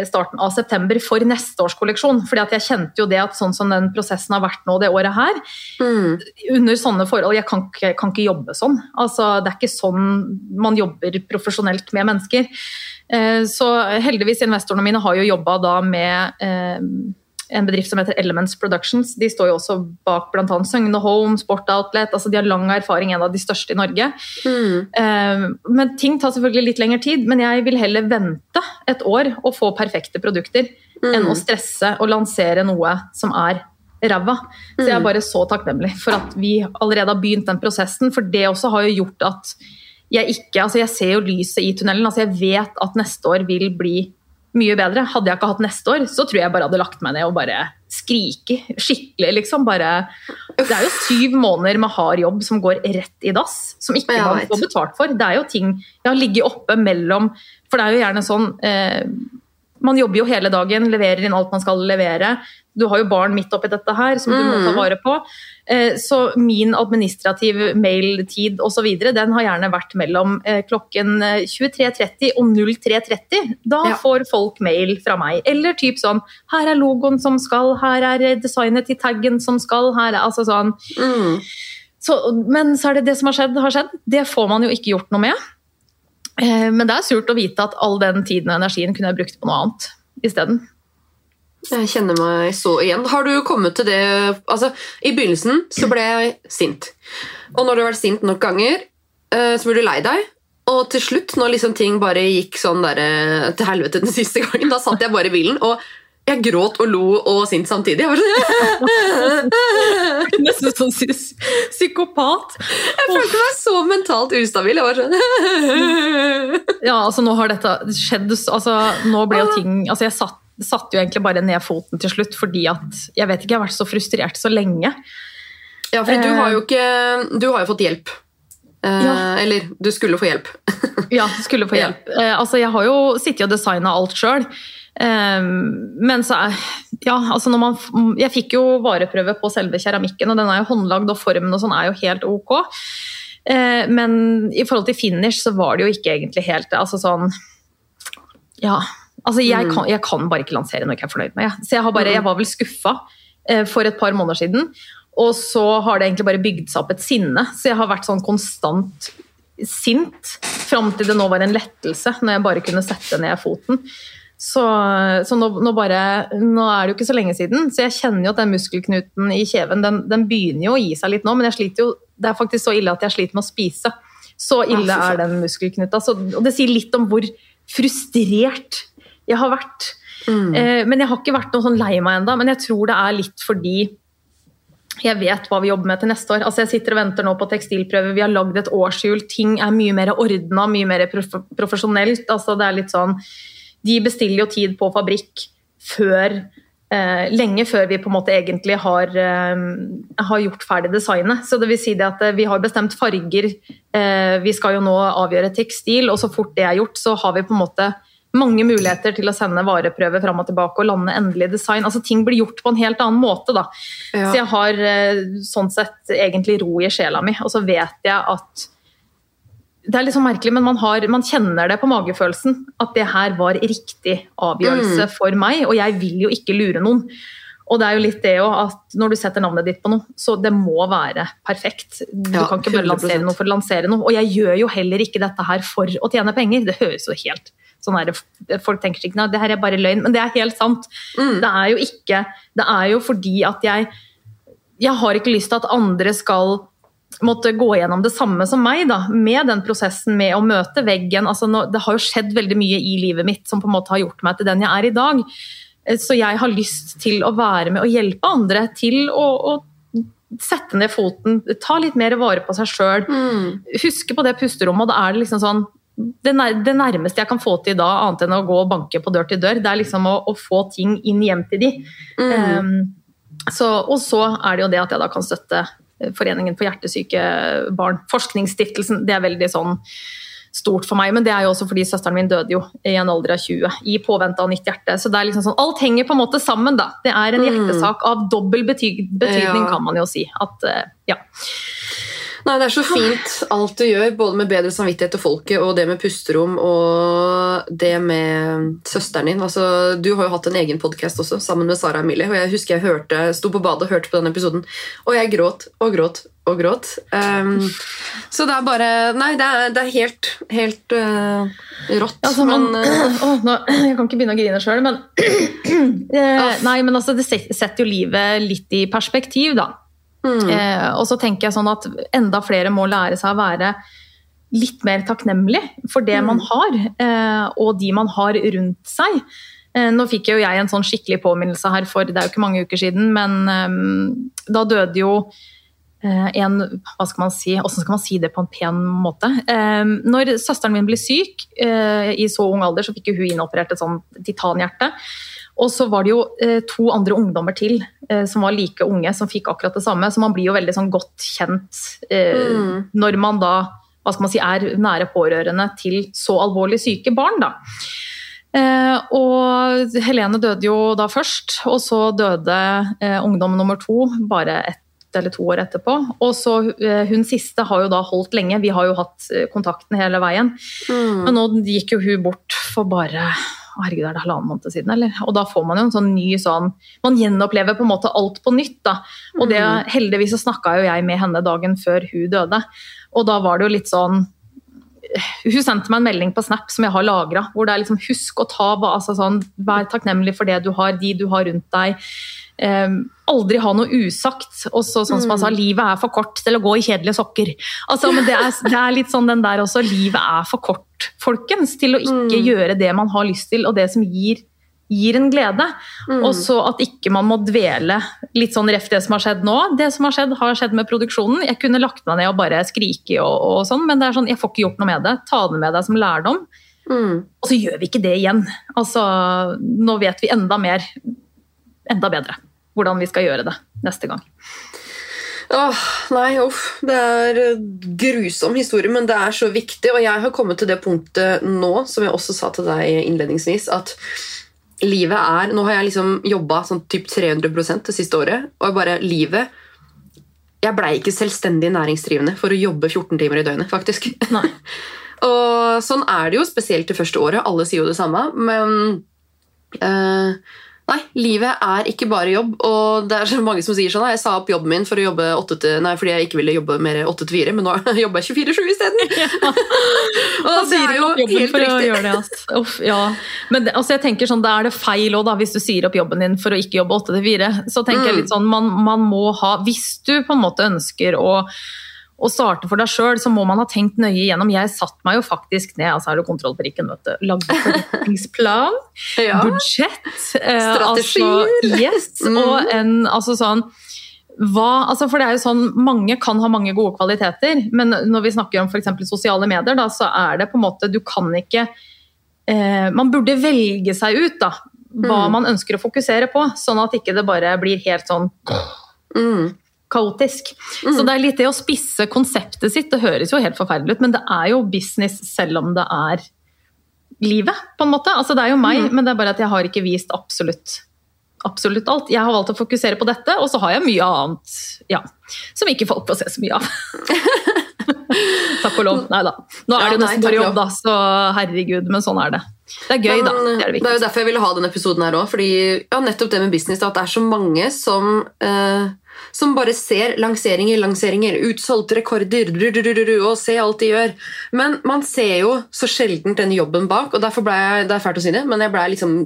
starten av september for neste års kolleksjon. fordi at jeg kjente jo det at sånn som den prosessen har vært nå det året her, Mm. under sånne forhold Jeg kan kan ikke jobbe sånn. Altså, det er ikke sånn man jobber profesjonelt med mennesker. Eh, Så heldigvis, investorene mine har jo jobba da med eh, en bedrift som heter Elements Productions. De står jo også bak bl.a. Søgne Home, Sport Outlet. altså De har lang erfaring, en av de største i Norge. Mm. Eh, Men ting tar selvfølgelig litt lengre tid. Men jeg vil heller vente et år og få perfekte produkter enn Mm. å stresse og lansere noe som er ræva. Så jeg er bare så takknemlig for at vi allerede har begynt den prosessen. For det også har jo gjort at jeg ikke Altså, jeg ser jo lyset i tunnelen. Altså, jeg vet at neste år vil bli mye bedre. Hadde jeg ikke hatt neste år, så tror jeg bare hadde lagt meg ned og bare skrike skikkelig, liksom. Bare Det er jo syv måneder med hard jobb som går rett i dass, som ikke man får betalt for. Det er jo ting Jeg har ligget oppe mellom For det er jo gjerne sånn eh, Man jobber jo hele dagen, leverer inn alt man skal levere. Du har jo barn midt oppi dette her som du må ta Mm. vare på. Eh, så min administrativ mailtid osv. den har gjerne vært mellom eh, klokken eh, 23.30 og 03.30. Da Ja. får folk mail fra meg. Eller typ sånn Her er logoen som skal, her er eh, designet til taggen som skal, her er altså sånn Mm. så, men så er det det som har skjedd, har skjedd. Det får man jo ikke gjort noe med. Eh, Men det er surt å vite at all den tiden og energien kunne jeg brukt på noe annet isteden. Jeg kjenner meg så igjen. Har du kommet til det altså, I begynnelsen så ble jeg sint. Og når du har vært sint nok ganger, eh, så blir du lei deg. Og til slutt, når liksom ting bare gikk sånn der, eh, til helvete den siste gangen, da satt jeg bare i bilen og jeg gråt og lo og sint samtidig. Jeg, var sånn, Nesten sånn psykopat. jeg følte meg så mentalt ustabil. Jeg var sånn Ja, altså nå har dette skjedd altså, Nå ble jo ting altså Jeg satt, satt jo egentlig bare ned foten til slutt fordi at Jeg vet ikke, jeg har vært så frustrert så lenge. Ja, for du har jo ikke Du har jo fått hjelp. Eh, Ja. Eller du skulle få hjelp. Ja, skulle få Ja. hjelp. Eh, altså, jeg har jo sittet og designa alt sjøl. men så er Ja, altså når man Jeg fikk jo vareprøve på selve keramikken, og den er jo håndlagd, og formen og sånn er jo helt ok. Eh, men i forhold til finish så var det jo ikke egentlig helt Altså sånn Ja. Altså, jeg, Mm. kan, jeg kan bare ikke lansere noe jeg ikke er fornøyd med. Jeg. Så jeg, har bare, jeg var vel skuffa eh, for et par måneder siden. Og så har det egentlig bare bygd seg opp et sinne. Så jeg har vært sånn konstant sint fram til det nå var en lettelse, når jeg bare kunne sette ned foten. Så, så nå, nå, bare, nå er det jo ikke så lenge siden, så jeg kjenner jo at den muskelknuten i kjeven den, den begynner jo å gi seg litt nå, men jeg sliter jo, det er faktisk så ille at jeg sliter med å spise. Så ille er den muskelknuta. Så, og det sier litt om hvor frustrert jeg har vært. Mm. Eh, men jeg har ikke vært noe sånn lei meg ennå. Men jeg tror det er litt fordi jeg vet hva vi jobber med til neste år. Altså Jeg sitter og venter nå på tekstilprøve. Vi har lagd et årshjul. Ting er mye mer ordna, mye mer prof profesjonelt. Altså det er litt sånn De bestiller jo tid på fabrikk før eh, lenge før vi på en måte egentlig har, eh, har gjort ferdig designet. Så det vil si det at eh, vi har bestemt farger. Eh, vi skal jo nå avgjøre tekstil, og så fort det er gjort, så har vi på en måte mange muligheter til å sende vareprøver fram og tilbake og lande endelig design. Altså Ting blir gjort på en helt annen måte. da. Ja. Så jeg har eh, sånn sett egentlig ro i sjela mi, og så vet jeg at det er litt sånn merkelig, men man, har, man kjenner det på magefølelsen. At det her var riktig avgjørelse Mm. for meg, og jeg vil jo ikke lure noen. Og det er jo litt det òg, at når du setter navnet ditt på noe, så det må være perfekt. Du Ja, kan ikke bare lansere noe for å lansere noe. Og jeg gjør jo heller ikke dette her for å tjene penger. Det høres jo helt sånn der, Folk tenker ikke at det her er bare løgn, men det er helt sant. Mm. Det er jo ikke Det er jo fordi at jeg Jeg har ikke lyst til at andre skal måtte gå gjennom det samme som meg, da, med den prosessen med å møte veggen. Altså, nå, det har jo skjedd veldig mye i livet mitt som på en måte har gjort meg til den jeg er i dag. Eh, Så jeg har lyst til å være med og hjelpe andre til å, å sette ned foten, ta litt mer vare på seg sjøl. Mm. Huske på det pusterommet, og da er det liksom sånn det, nærmeste jeg kan få til da, annet enn å gå og banke på dør til dør, det er liksom å, å få ting inn hjem til de. Mm. Um, så, og så er det jo det at jeg da kan støtte eh, Foreningen for hjertesyke barn. Forskningsstiftelsen, det er veldig sånn stort for meg, men det er jo også fordi søsteren min døde jo i en alder av 20, i påvente av nytt hjerte. Så det er liksom sånn, alt henger på en måte sammen, da. Det er en Mm. hjertesak av dobbel betydning, Ja. kan man jo si. At, uh, ja. Nei, Det er så fint alt du gjør, både med bedre samvittighet til folket og det med pusterom og det med søsteren din. Altså, du har jo hatt en egen podkast også, sammen med Sara Emilie. og Jeg husker jeg hørte, sto på badet og hørte på den episoden, og jeg gråt og gråt og gråt. Um, så det er bare Nei, det er, det er helt, helt uh, rått. Altså, man, men uh, Åh, nå, jeg kan ikke begynne å grine sjøl, men uh, Nei, men altså, det setter jo livet litt i perspektiv, da. Mm, Eh, og så tenker jeg sånn at enda flere må lære seg å være litt mer takknemlig for det Mm. man har, eh, og de man har rundt seg. Eh, nå fikk jo jeg en sånn skikkelig påminnelse her for det er jo ikke mange uker siden, men eh, da døde jo eh, en Hva skal man si? Hvordan skal man si det på en pen måte? Eh, når søsteren min ble syk i så ung alder, så fikk jo hun inoperert et sånt titanhjerte. Og så var det jo eh, to andre ungdommer til eh, som var like unge, som fikk akkurat det samme. Så man blir jo veldig sånn godt kjent eh, Mm. når man da hva skal man si, er nære pårørende til så alvorlig syke barn. Da. Eh, og Helene døde jo da først, og så døde eh, ungdom nummer to bare ett eller to år etterpå. Og så eh, Hun siste har jo da holdt lenge, vi har jo hatt kontakten hele veien. mm. Men nå gikk jo hun bort for bare herregud, er det halvannen måned siden, eller? Og da får man jo en sånn ny sånn Man gjenopplever på en måte alt på nytt, da. Og det, Mm. heldigvis så snakka jo jeg med henne dagen før hun døde, og da var det jo litt sånn hun sendte meg en melding på Snap som jeg har lagra, hvor det er liksom husk å ta altså sånn, Vær takknemlig for det du har, de du har rundt deg. Eh, aldri ha noe usagt. Og så, sånn som han sa, livet er for kort til å gå i kjedelige sokker. Altså, men det er, det er litt sånn den der også, livet er for kort, folkens, til å ikke Mm. gjøre det man har lyst til, og det som gir, gir en glede. Mm. Og så at ikke man må dvele litt sånn reft det som har skjedd nå. Det som har skjedd, har skjedd med produksjonen. Jeg kunne lagt meg ned og bare skrike og, og sånn, men det er sånn, jeg får ikke gjort noe med det. Ta det med deg som lærdom. Mm. Og så gjør vi ikke det igjen. Altså, nå vet vi enda mer, enda bedre, hvordan vi skal gjøre det neste gang. Åh, nei, uff. Det er eh, grusom historie, men det er så viktig. Og jeg har kommet til det punktet nå, som jeg også sa til deg innledningsvis, at livet er Nå har jeg liksom jobba sånn typ 300% det siste året, og jeg bare Livet Jeg blei ikke selvstendig næringsdrivende for å jobbe 14 timer i døgnet, faktisk. Og sånn er det jo, spesielt det første året. Alle sier jo det samme, men eh, Nei, livet er ikke bare jobb, og det er så mange som sier sånn Jeg sa opp jobben min for å jobbe 8 til, nei, fordi jeg ikke ville jobbe mer 8 til 4, men nå jobber jeg 24-7 isteden! og Man det er jo jobben helt riktig. det. altså. Uff, ja. Men det, altså jeg tenker sånn, da er det feil da, hvis du sier opp jobben din for å ikke jobbe 8 til 4. Så tenker jeg Mm. litt sånn, man, man må ha, Hvis du på en måte ønsker å å starte for deg sjøl, så må man ha tenkt nøye igjennom. Jeg satte meg jo faktisk ned, altså har du kontroll på rikken, vet du. Lagde forretningsplan, Ja. budsjett. eh, Strategier. Altså, yes, Mm. og en altså sånn hva, altså for det er jo sånn, Mange kan ha mange gode kvaliteter, men når vi snakker om f.eks. sosiale medier, da, så er det på en måte Du kan ikke eh, Man burde velge seg ut da, hva Mm. man ønsker å fokusere på, sånn at ikke det bare blir helt sånn Mm. Kaotisk. Mm. Så det er litt det å spisse konseptet sitt. Det høres jo helt forferdelig ut, men det er jo business selv om det er livet, på en måte. Altså det er jo meg, Mm. men det er bare at jeg har ikke vist absolutt absolutt alt. Jeg har valgt å fokusere på dette, og så har jeg mye annet ja, som ikke folk får se så mye av. takk og lov. Nei da. Nå er det jo nesten bare jobb, da, så herregud, men sånn er det. Det er gøy, da. Det er det det er jo derfor jeg ville ha denne episoden her òg. Fordi ja, nettopp det med business, da, at det er så mange som, eh, som bare ser lanseringer, lanseringer, utsolgte rekorder og se alt de gjør. Men man ser jo så sjelden den jobben bak, og derfor ble jeg det er fælt å si det, men jeg ble liksom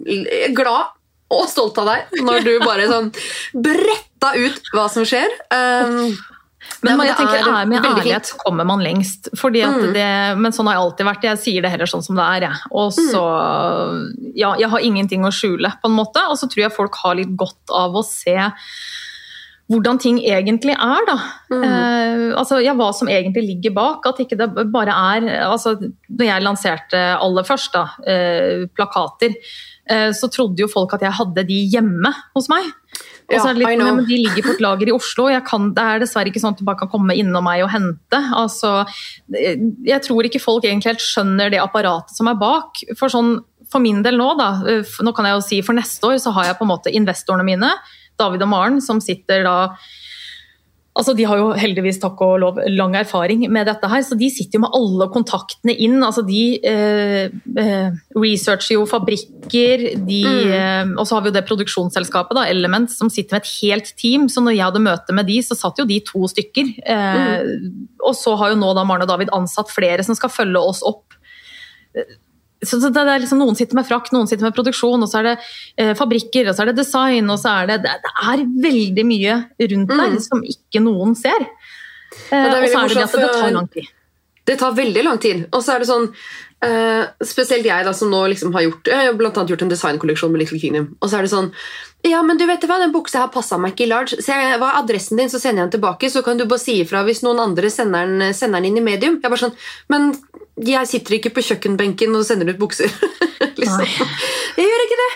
glad og stolt av deg når du bare sånn bretta ut hva som skjer. Um, Men men jeg tenker, er, er med ærlighet fint. kommer man lengst. Mm. det, men sånn har jeg alltid vært. Jeg sier det heller sånn som det er. Jeg. Og så, ja, jeg har ingenting å skjule, på en måte. Og så tror jeg folk har litt godt av å se hvordan ting egentlig er, da. Mm. Eh, altså, ja, hva som egentlig ligger bak. At ikke det bare er altså, Når jeg lanserte aller først, da, eh, plakater, eh, så trodde jo folk at jeg hadde de hjemme hos meg. Og så er det litt, ja, men De ligger på et lager i Oslo. og kan, det er dessverre ikke sånn at du bare kan komme innom meg og hente. Altså, jeg tror ikke folk egentlig helt skjønner det apparatet som er bak. For, sånn, for min del nå, da, nå kan jeg jo si for neste år så har jeg på en måte investorene mine, David og Maren, som sitter da Altså, De har jo heldigvis takk og lov lang erfaring med dette, her, så de sitter jo med alle kontaktene inn. altså De eh, eh, researcher jo fabrikker, de, eh, og så har vi jo det produksjonsselskapet, da, Element, som sitter med et helt team. Så når jeg hadde møte med de, så satt jo de to stykker. Eh, Og så har jo nå da Maren og David ansatt flere som skal følge oss opp. Så så det er liksom, Noen sitter med frakt, noen sitter med produksjon, og så er det eh, fabrikker, og så er det design, og så er det Det, er veldig mye rundt der som ikke noen ser. Eh, og så er det det at det tar lang tid. Det tar veldig lang tid. Og så er det sånn eh, Spesielt jeg, da, som nå liksom har gjort Jeg har blant annet gjort en designkolleksjon med Little Kingdom. Og så er det sånn Ja, men du vet hva, den buksa her passa meg ikke i large. Så jeg, hva er adressen din, så sender jeg den tilbake. Så kan du bare si ifra hvis noen andre sender den, sender den inn i medium. Jeg er bare sånn Men jeg sitter ikke på kjøkkenbenken og sender ut bukser. liksom. Jeg gjør ikke det.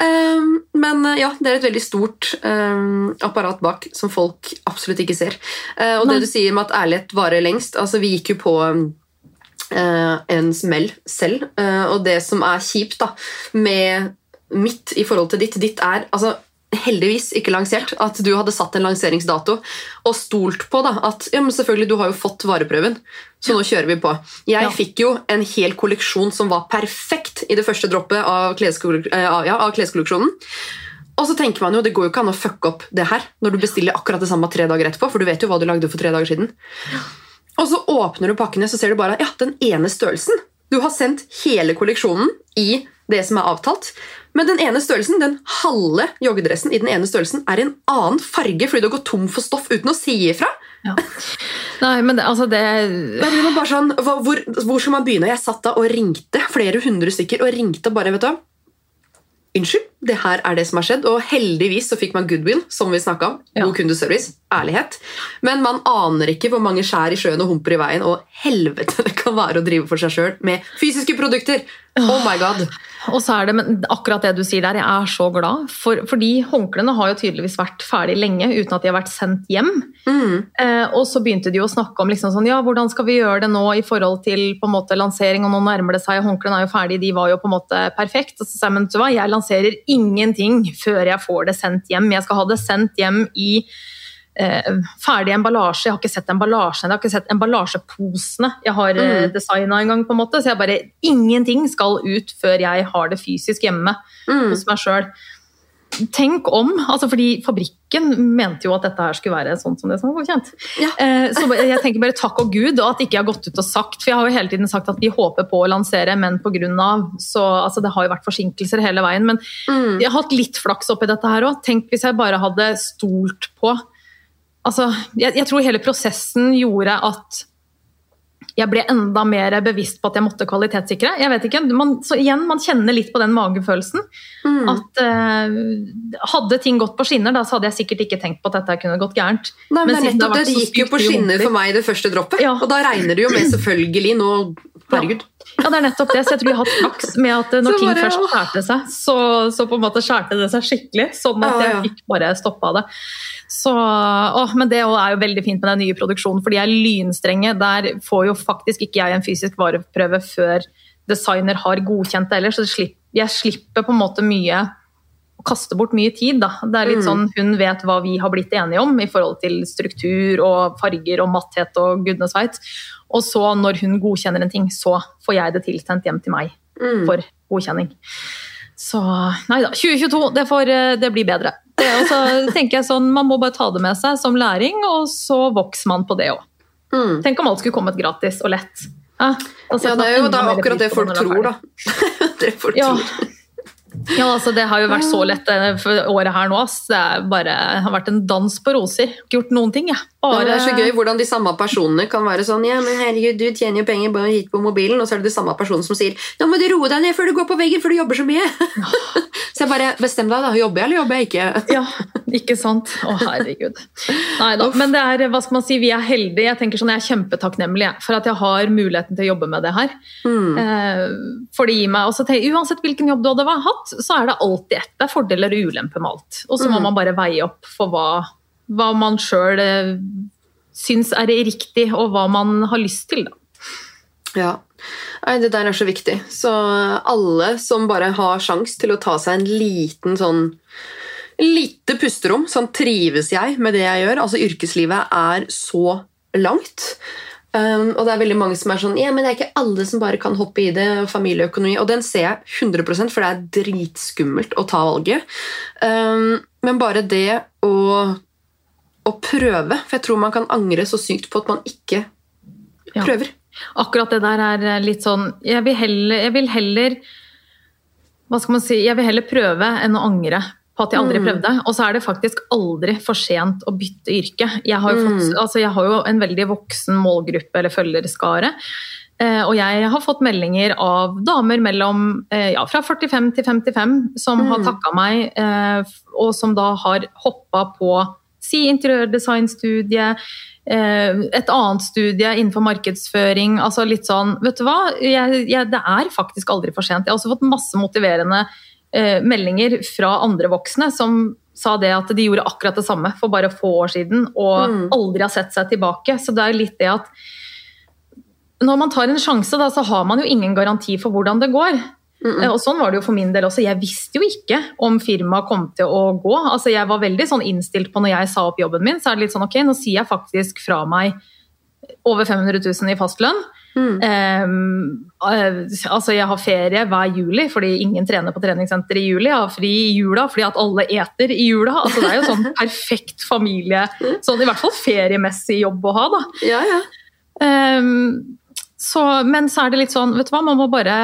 Um, men uh, ja, det er et veldig stort um, apparat bak som folk absolutt ikke ser. Uh, og Nei. det du sier med at ærlighet varer lengst altså Vi gikk jo på uh, en smell selv. Uh, og det som er kjipt da, med mitt i forhold til ditt Ditt er altså, heldigvis ikke lansert. At du hadde satt en lanseringsdato og stolt på da, at ja, men selvfølgelig, du har jo fått vareprøven, så nå kjører vi på. Jeg Ja. fikk jo en hel kolleksjon som var perfekt i det første droppet av, kleskollek- eh, ja, av kleskolleksjonen. Og så tenker man jo, Det går jo ikke an å fucke opp det her når du bestiller akkurat det samme tre dager etterpå. for du vet jo hva du lagde for tre dager siden. Og så åpner du pakkene, så ser du bare ja, den ene størrelsen. Du har sendt hele kolleksjonen i det som er avtalt. Men den ene størrelsen, den halve joggedressen i den ene størrelsen er en annen farge fordi du gått tom for stoff uten å si ifra. Ja. Nei, men det, altså det blir bare sånn, hvor, hvor skal man begynne? Jeg satt da og ringte flere hundre stykker og ringte og bare, vet du? Unnskyld, det her er det som har skjedd. Og heldigvis så fikk man goodwill, som vi snakket om. Ja. God kundeservice, ærlighet. Men man aner ikke hvor mange skjær i sjøen og humper i veien, og helvete det kan være å drive for seg sjøl med fysiske produkter. Oh my god. Og så er det men akkurat det du sier der, jeg er så glad. For, fordi håndklærne har jo tydeligvis vært ferdig lenge uten at de har vært sendt hjem. Mm. Eh, og så begynte de jo å snakke om liksom sånn, ja, hvordan skal vi gjøre det nå i forhold til på en måte lansering, og nå nærmer det seg, håndklærne er jo ferdig, de var jo på en måte perfekt. Og så sa jeg, men vet du hva, jeg lanserer ingenting før jeg får det sendt hjem. Jeg skal ha det sendt hjem i ferdig emballasje. Jeg har ikke sett emballasjen, jeg har ikke sett emballasjeposene jeg har eh, Mm. designa en gang. på en måte, Så jeg bare Ingenting skal ut før jeg har det fysisk hjemme Mm. hos meg sjøl. Tenk om, altså fordi Fabrikken mente jo at dette her skulle være sånn som det som var godkjent. Ja. Eh, så jeg tenker bare takk og Gud, og at ikke jeg har gått ut og sagt For jeg har jo hele tiden sagt at vi håper på å lansere, men pga. Så altså, det har jo vært forsinkelser hele veien. Men Mm. jeg har hatt litt flaks oppi dette her òg. Tenk hvis jeg bare hadde stolt på Altså, jeg, jeg tror hele prosessen gjorde at jeg ble enda mer bevisst på at jeg måtte kvalitetssikre. Jeg vet ikke, man, så igjen, man kjenner litt på den magefølelsen. Mm. At eh, Hadde ting gått på skinner, da, så hadde jeg sikkert ikke tenkt på at dette kunne gått gærent. Nei, men Men det, nettopp, det, det gikk jo på skinner for meg det første droppet. Ja. Og da regner det jo med selvfølgelig nå Herregud. Ja, det er nettopp det. Så jeg tror jeg har hatt flaks med at eh, når ting først skjærte seg, så, så på en måte skjærte det seg skikkelig. Sånn at jeg fikk bare stoppa det. Så, å, men det er jo veldig fint med den nye produksjonen, for de er lynstrenge. Der får jo faktisk ikke jeg en fysisk vareprøve før designer har godkjent det ellers. Så jeg slipper på en måte mye kaste bort mye tid. Da. Det er litt Mm. sånn Hun vet hva vi har blitt enige om i forhold til struktur og farger og matthet og gudene veit. Og så, når hun godkjenner en ting, så får jeg det tilsendt hjem til meg Mm. for godkjenning. Så nei da, 2022, det, får, eh, det blir bedre. Det, og så tenker jeg sånn, Man må bare ta det med seg som læring, og så vokser man på det òg. Mm. Tenk om alt skulle kommet gratis og lett. Ja, altså, Ja, det er jo da akkurat det folk tror, da. det folk Ja. tror. Ja, altså Det har jo vært så lett eh, for året her nå. ass. Det bare, det har vært en dans på roser. Ikke gjort noen ting, jeg. Ja, Bare, det er så gøy hvordan de samme personene kan være sånn Ja, men herregud, du tjener jo penger bare hit på mobilen, og så er det de samme personene som sier Nå må du roe deg ned før du går på veggen, for du jobber så mye. så jeg bare Bestem deg, da. Jobber jeg, eller jobber jeg ikke? Ja, ikke sant? Å, herregud. Nei da. Men det er, hva skal man si, vi er heldige. Jeg tenker sånn, jeg er kjempetakknemlig jeg, for at jeg har muligheten til å jobbe med det her. Mm. Eh, for det gir meg også Uansett hvilken jobb du hadde hatt, så er det alltid ett. Det er fordeler og ulemper med alt. Og så må Mm. man bare veie opp for hva, hva man sjøl eh, syns er riktig, og hva man har lyst til. Da. Ja. Nei, det der er så viktig. Så alle som bare har sjans til å ta seg en liten sånn lite pusterom. Sånn trives jeg med det jeg gjør. Altså Yrkeslivet er så langt. Um, og det er veldig mange som er sånn Ja, men det er ikke alle som bare kan hoppe i det. og Familieøkonomi. Og den ser jeg 100% for det er dritskummelt å ta valget. Um, men bare det å, å prøve For jeg tror man kan angre så sykt på at man ikke Ja. prøver. Akkurat det der er litt sånn Jeg vil heller, jeg vil heller Hva skal man si Jeg vil heller prøve enn å angre på at jeg aldri Mm. prøvde. Og så er det faktisk aldri for sent å bytte yrke. Jeg har jo, fått, Mm. altså jeg har jo en veldig voksen målgruppe eller følgerskare. Eh, og jeg har fått meldinger av damer mellom eh, ja, fra 45 til 55 som har Mm. takka meg, eh, og som da har hoppa på si interiørdesignstudie, eh, et annet studie innenfor markedsføring. altså litt sånn, vet du hva, jeg, jeg, Det er faktisk aldri for sent. Jeg har også fått masse motiverende eh, meldinger fra andre voksne som sa det at de gjorde akkurat det samme for bare få år siden og Mm. aldri har sett seg tilbake. Så det er jo litt det at når man tar en sjanse, da, så har man jo ingen garanti for hvordan det går. Mm-mm. Eh, Og sånn var det jo for min del også. Jeg visste jo ikke om firmaet kom til å gå. Altså Jeg var veldig sånn innstilt på når jeg sa opp jobben min, så er det litt sånn ok, nå sier jeg faktisk fra meg over 500 000 i fastlønn. Mm. Eh, altså Jeg har ferie hver juli fordi ingen trener på treningssenter i juli. Jeg har fri i jula fordi at alle eter i jula. Altså Det er jo sånn perfekt familie, sånn i hvert fall feriemessig jobb å ha. da. Ja, ja. Um, så, men så er det litt sånn, vet du hva, man må bare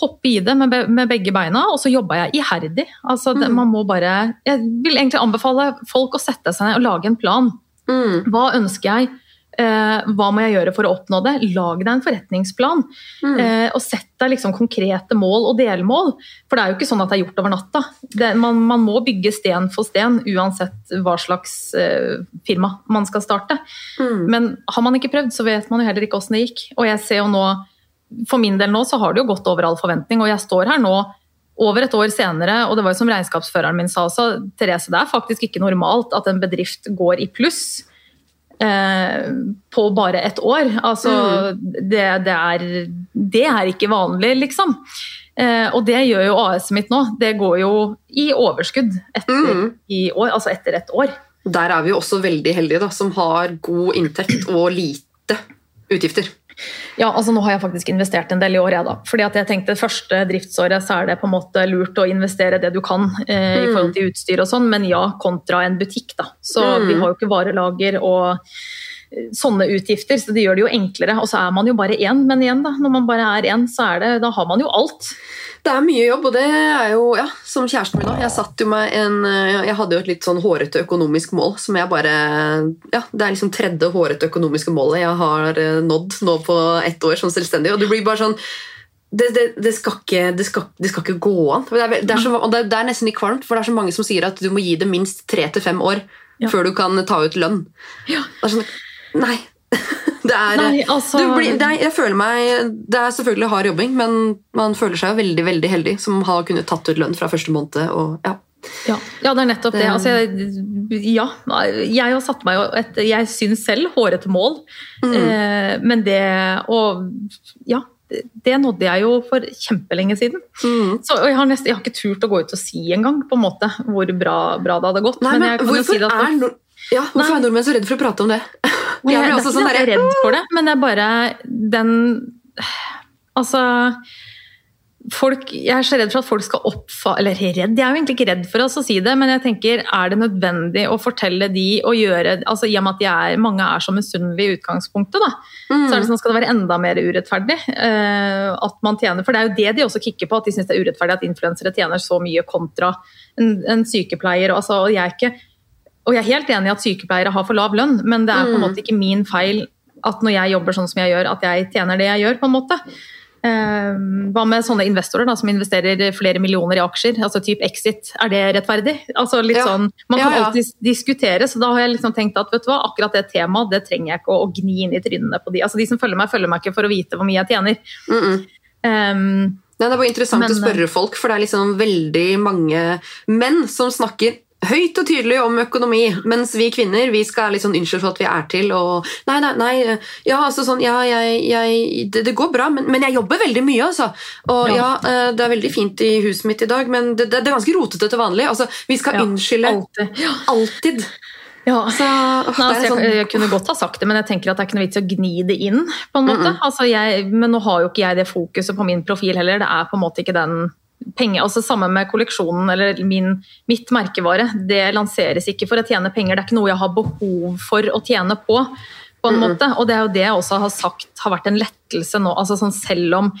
hoppe i det med, be, med begge beina, og så jobba jeg iherdig. Altså, det, Mm. man må bare, jeg vil egentlig anbefale folk å sette seg ned og lage en plan. Mm. Hva ønsker jeg? Eh, hva må jeg gjøre for å oppnå det? Lag deg en forretningsplan. Mm. Eh, og sett deg liksom konkrete mål og delmål. For det er jo ikke sånn at det er gjort over natta. Det, man, man må bygge sten for sten uansett hva slags eh, firma man skal starte. Mm. Men har man ikke prøvd, så vet man jo heller ikke åssen det gikk. Og jeg ser jo nå, for min del nå, så har det jo gått over all forventning. Og jeg står her nå over et år senere, og det var jo som regnskapsføreren min sa også, Therese, det er faktisk ikke normalt at en bedrift går i pluss. Eh, på bare et år. Altså, det, det, er, det er ikke vanlig, liksom. Eh, og det gjør jo AS-et mitt nå. Det går jo i overskudd etter, Mm. i år, altså etter et år. Der er vi jo også veldig heldige, da, som har god inntekt og lite utgifter. Ja, altså nå har jeg faktisk investert en del i år, jeg da. Fordi at jeg tenkte første driftsåret så er det på en måte lurt å investere det du kan eh, i Mm. forhold til utstyr og sånn, men ja, kontra en butikk, da. Så Mm. vi har jo ikke varelager og eh, sånne utgifter, så det gjør det jo enklere. Og så er man jo bare én, men igjen, da. Når man bare er én, så er det, da har man jo alt. Det er mye jobb, og det er jo ja, som kjæresten min òg. Jeg eh, Jeg hadde jo et litt sånn hårete økonomisk mål som jeg bare Ja, det er liksom tredje hårete økonomiske målet jeg har eh, nådd nå på ett år som selvstendig, og det blir bare sånn det, det, det, skal ikke, det, skal, det skal ikke gå an. Er, er så, det, det er nesten litt kvalmt, for det er så mange som sier at du må gi det minst tre til fem år Ja. før du kan ta ut lønn. Ja. Det er sånn, nei. Det er, Nei, altså du blir, det er, jeg føler meg, det er selvfølgelig hard jobbing, men man føler seg veldig veldig heldig som har kunnet tatt ut lønn fra første måned. Og, ja. Ja, ja, det er nettopp det. Det- Altså, jeg, ja, jeg har satt meg et Jeg syns selv hårete mål, Mm. eh, men det Og ja, det- nådde jeg jo for kjempelenge siden. Mm. Så og jeg har, nesten, jeg har ikke turt å gå ut og si engang hvor bra, bra det hadde gått. Nei, men, jo hvorfor, si det at- er, ja, hvorfor er nordmenn så redde for å prate om det? Jeg jeg, det er ikke sånn derre- redd for det, men det er bare den Altså folk, Jeg er så redd for at folk skal oppfa... Eller redd, jeg er jo egentlig ikke redd for oss å si det, men jeg tenker, er det nødvendig å fortelle de og gjøre altså I og med at er, mange er så misunnelige i utgangspunktet, da, Mm. så er det sånn, skal det være enda mer urettferdig uh, at man tjener For det er jo det de også kikker på, at de syns det er urettferdig at influensere tjener så mye kontra en, en sykepleier. og Altså, og jeg er ikke og jeg er helt enig i at sykepleiere har for lav lønn, men det er på en Mm. måte ikke min feil at når jeg jobber sånn som jeg gjør, at jeg tjener det jeg gjør, på en måte. Eh, hva med sånne investorer da, som investerer flere millioner i aksjer, altså type exit, er det rettferdig? Altså litt Ja. sånn, Man kan Ja, ja. alltid diskutere, så da har jeg liksom tenkt at vet du hva, akkurat det temaet det trenger jeg ikke å, å gni inn i trynene på de. Altså De som følger meg, følger meg ikke for å vite hvor mye jeg tjener. Mm -mm. Um, Nei, det er bare interessant Men, å spørre folk, for det er liksom veldig mange menn som snakker høyt og tydelig om økonomi, mens vi kvinner vi skal litt sånn unnskylde for at vi er til og Nei, nei, nei. Ja, altså sånn, ja, jeg, jeg, det, det går bra, men, men jeg jobber veldig mye, altså. Og ja, Ja. eh, det er veldig fint i huset mitt i dag, men det, det, det er ganske rotete til vanlig. Altså, vi skal Ja, unnskylde alltid. alltid. Ja. Så, åh, Nei, altså, jeg, sånn, jeg kunne godt ha sagt det, men jeg tenker at det er ikke noe vits i å gni det inn. på en måte. Altså, jeg, men nå har jo ikke jeg det fokuset på min profil heller. Det er på en måte ikke den penge, altså Samme med kolleksjonen eller min, mitt merkevare. Det lanseres ikke for å tjene penger. Det er ikke noe jeg har behov for å tjene på. på en måte, Og det er jo det jeg også har sagt har vært en lettelse nå. altså sånn Selv om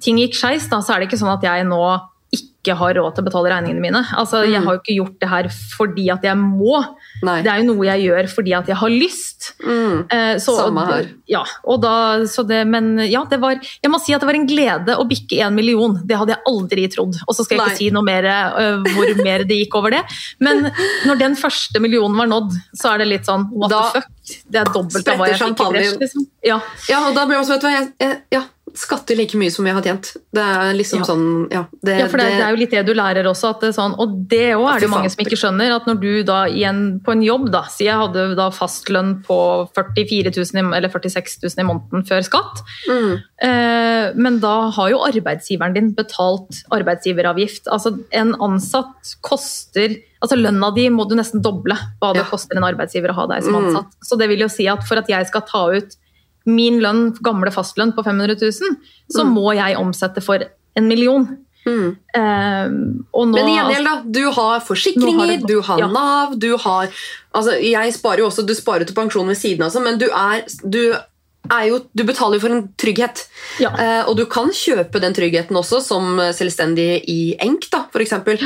ting gikk skeis, så er det ikke sånn at jeg nå ikke har råd til å betale regningene mine. Altså, Jeg har jo ikke gjort det her fordi at jeg må. Nei. Det er jo noe jeg gjør fordi at jeg har lyst. mm, Eh, så, Samme her. Ja, da, så det, men ja, det var, jeg må si at det var en glede å bikke en million. Det hadde jeg aldri trodd. Og så skal jeg Nei. ikke si noe mer uh, hvor mer det gikk over det. Men når den første millionen var nådd, så er det litt sånn what Da the fuck? Det er dobbelt av hva jeg fikk i. Liksom. Ja. Ja, og da blir også, vet du hva, jeg, jeg ja, skatter like mye som jeg har tjent. Det er liksom Ja. sånn, ja. Det, Ja, for det, det er jo litt det du lærer også. Det sånn, og det òg er det mange som ikke skjønner. At når du da igjen på en jobb, da, si jeg hadde da fastlønn på 44 000 eller 46 000 i måneden før skatt, mm, eh, men da har jo arbeidsgiveren din betalt arbeidsgiveravgift. Altså en ansatt koster Altså lønna di må du nesten doble hva det Ja. koster en arbeidsgiver å ha deg som Mm. ansatt. Så det vil jo si at for at jeg skal ta ut min lønn, gamle fastlønn på 500 000, så Mm. må jeg omsette for en million. mm. Og nå, Men i gjengjeld, da. Du har forsikringer, har det- du har ja. Nav, du har altså, Jeg sparer jo også, du sparer til pensjon ved siden av, altså, men du er, du jo, du betaler jo for en trygghet. Ja. Eh, og du kan kjøpe den tryggheten også som selvstendig i enk, da, for eksempel.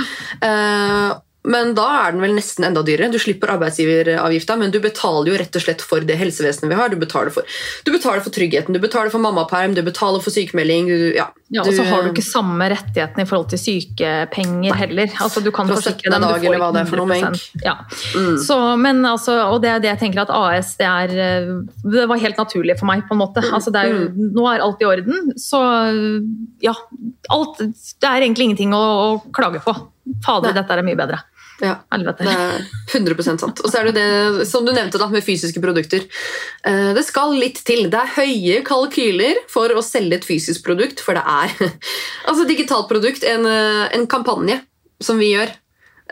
Eh, men da er den vel nesten enda dyrere. Du slipper arbeidsgiveravgifta, men du betaler jo rett og slett for det helsevesenet vi har. Du betaler for, du betaler for tryggheten, du betaler for mammaperm, du betaler for sykemelding. Du, ja, ja, og så har du ikke samme rettighetene i forhold til sykepenger heller. Altså, du kan forsikre 17. dem, du får ikke det er for noe, 100%. Ja. Mm. Så, men altså, og det er det jeg tenker at AS det er eh, Det var helt naturlig for meg, på en måte. Altså, det er mm. nå er alt i orden. Så ja. Alt, det er egentlig ingenting å, å klage på. Fader, Nei. dette er mye bedre. Ja. Helvete. Det er 100 sant. Og så er det det som du nevnte da, med fysiske produkter. Eh, Det skal litt til. Det er høye kalkyler for å selge et fysisk produkt, for det er altså digitalt produkt, en, eh, en kampanje som vi gjør.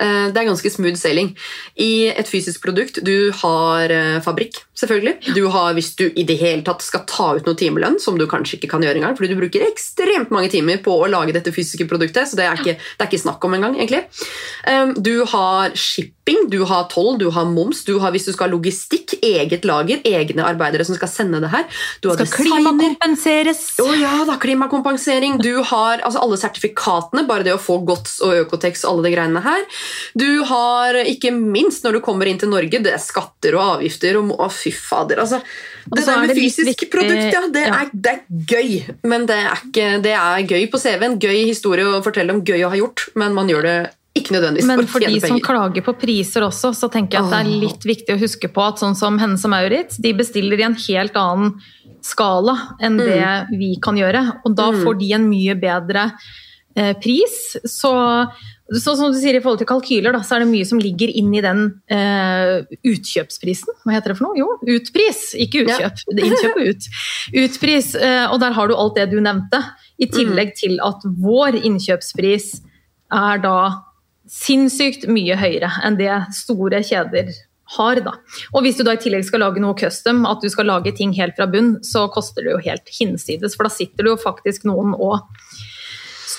Eh, Det er ganske smooth sailing. I et fysisk produkt du har eh, fabrikk, selvfølgelig. Du har, hvis du i det hele tatt skal ta ut noe timelønn, som du kanskje ikke kan gjøre engang, fordi du bruker ekstremt mange timer på å lage dette fysiske produktet, så det er ikke, det er ikke snakk om engang, egentlig. Um, Du har shipping, du har toll, du har moms, du har hvis du skal ha logistikk, eget lager, egne arbeidere som skal sende det her. Du har Skal designer. klimakompenseres! Å ja da, klimakompensering. Du har altså, alle sertifikatene, bare det å få GOTS og Økotex og alle de greiene her. Du har ikke minst når du kommer inn til Norge, det er skatter og avgifter og Å, fy fader. Altså, det der er med det fysisk viktig- produkt, ja, det, ja. Er, det er gøy. Men det er, ikke, det er gøy på CV-en. Gøy historie å fortelle om, gøy å ha gjort, men man gjør det ikke nødvendigvis Men for for de som klager på priser også, så tenker jeg at det er litt viktig å huske på at sånn som Hennes og Maurits, de bestiller i en helt annen skala enn det vi kan gjøre. Og da Mm. får de en mye bedre eh, pris. Så, så som du sier i forhold til kalkyler, da, så er det mye som ligger inn i den eh, utkjøpsprisen. Hva heter det for noe? Jo, utpris, ikke utkjøp. Er Innkjøp og ut. Utpris, eh, og der har du alt det du nevnte. I tillegg til at vår innkjøpspris er da sinnssykt mye høyere enn det store kjeder har. Da. Og hvis du da i tillegg skal lage noe custom, at du skal lage ting helt fra bunn, så koster det jo helt hinsides, for da sitter det jo faktisk noen og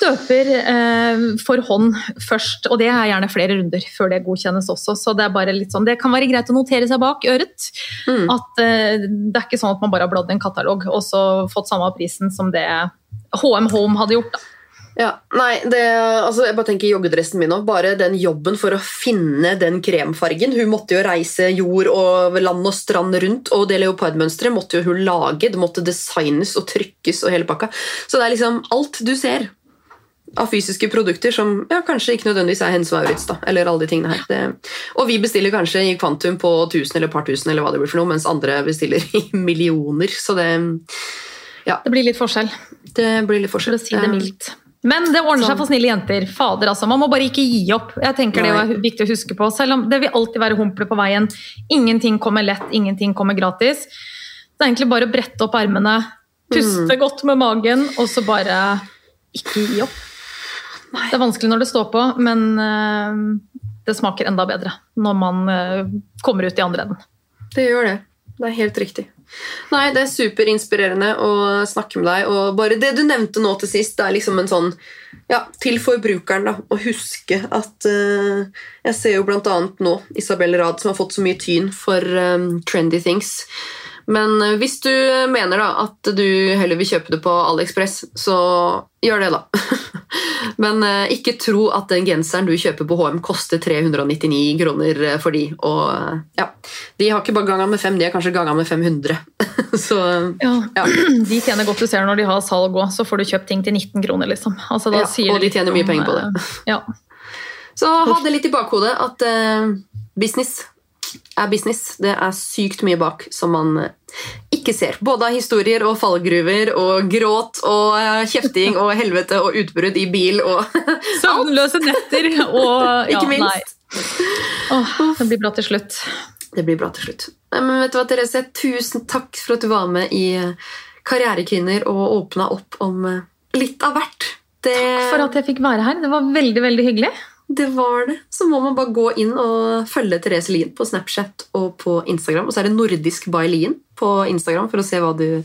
støper eh, for hånd først, og det er gjerne flere runder før det godkjennes også. Så det er bare litt sånn, det kan være greit å notere seg bak øret. Mm. At eh, det er ikke sånn at man bare har bladd i en katalog og så fått samme prisen som det HM Home hadde gjort. da. Ja, nei, det, altså jeg bare tenker joggedressen min nå. Bare den jobben for å finne den kremfargen. Hun måtte jo reise jord og land og strand rundt, og det leopardmønsteret måtte jo hun lage. Det måtte designes og trykkes og hele pakka. Så det er liksom alt du ser av fysiske produkter som ja, kanskje ikke nødvendigvis er Hennes Maurits, da, eller alle de tingene her. Det, og vi bestiller kanskje i kvantum på 1000 eller par tusen, eller hva det blir for noe, mens andre bestiller i millioner. Så det, ja. Det blir litt forskjell, det blir litt forskjell. for å si det mildt. Men det ordner Sånn. seg for snille jenter. Fader, altså. Man må bare ikke gi opp. Jeg tenker Det er viktig å huske på. Selv om det vil alltid være humpler på veien. Ingenting kommer lett, ingenting kommer gratis. Det er egentlig bare å brette opp ermene, puste Mm. godt med magen, og så bare ikke gi opp. Det er vanskelig når det står på, men eh, det smaker enda bedre når man eh, kommer ut i andre enden. Det gjør det. Det er helt riktig. Nei, det er superinspirerende å snakke med deg. Og bare det du nevnte nå til sist, det er liksom en sånn ja, til forbrukeren da, å huske at uh, Jeg ser jo annet nå Isabel Rad som har fått så mye tyn for um, trendy things. Men eh, hvis du mener da at du heller vil kjøpe det på AliExpress, så gjør det, da. Men eh, ikke tro at den genseren du kjøper på HM, koster 399 kroner eh, for de. Og ja, de har ikke bare ganga med fem, de har kanskje ganga med 500. så Ja. ja. De tjener godt du ser når de har salg òg, så får du kjøpt ting til 19 kroner, liksom. Altså, Ja, og de tjener mye om, penger på det. Ja. Så ha det litt i bakhodet at uh, business er business. Det er sykt mye bak som man ikke ser. Både av historier og fallgruver og gråt og eh, kjefting og helvete og utbrudd i bil og Søvnløse netter og ja, Ikke minst. Nei. Åh, det blir bra til slutt. Det blir bra til slutt. Men vet du hva, Therese? Tusen takk for at du var med i eh, Karrierekvinner og åpna opp om eh, litt av hvert. Det, For at jeg fikk være her. Det var veldig, veldig hyggelig. Det var det. Så må man bare gå inn og følge Therese Lien på Snapchat og på Instagram. Og så er det Nordisk by Lien på Instagram for å se hva du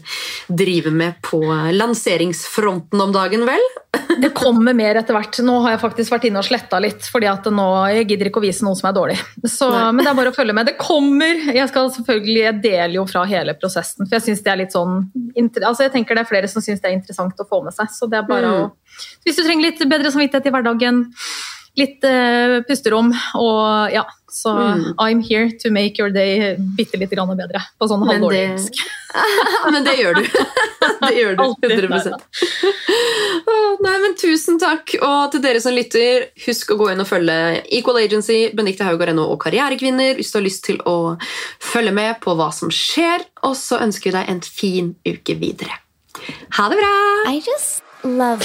driver med på lanseringsfronten om dagen, vel? Det kommer mer etter hvert. Nå har jeg faktisk vært inne og sletta litt, fordi at nå, jeg gidder ikke å vise noe som er dårlig. Så, men det er bare å følge med. Det kommer! Jeg skal selvfølgelig, jeg deler jo fra hele prosessen, for jeg synes det er litt sånn altså jeg tenker det er flere som syns det er interessant å få med seg. Så det er bare Mm. å Hvis du trenger litt bedre samvittighet i hverdagen, litt uh, pusterom og ja, så Mm. I'm here to make your day bitte litt grann bedre. På sånn halvårlig engelsk. Men det gjør du. Det gjør du. 100 Åh, Nei, men Tusen takk. Og til dere som lytter, husk å gå inn og følge Equal Agency, Benedicte Haugar.no og Karrierekvinner hvis du har lyst til å følge med på hva som skjer. Og så ønsker vi deg en fin uke videre. Ha det bra! I just love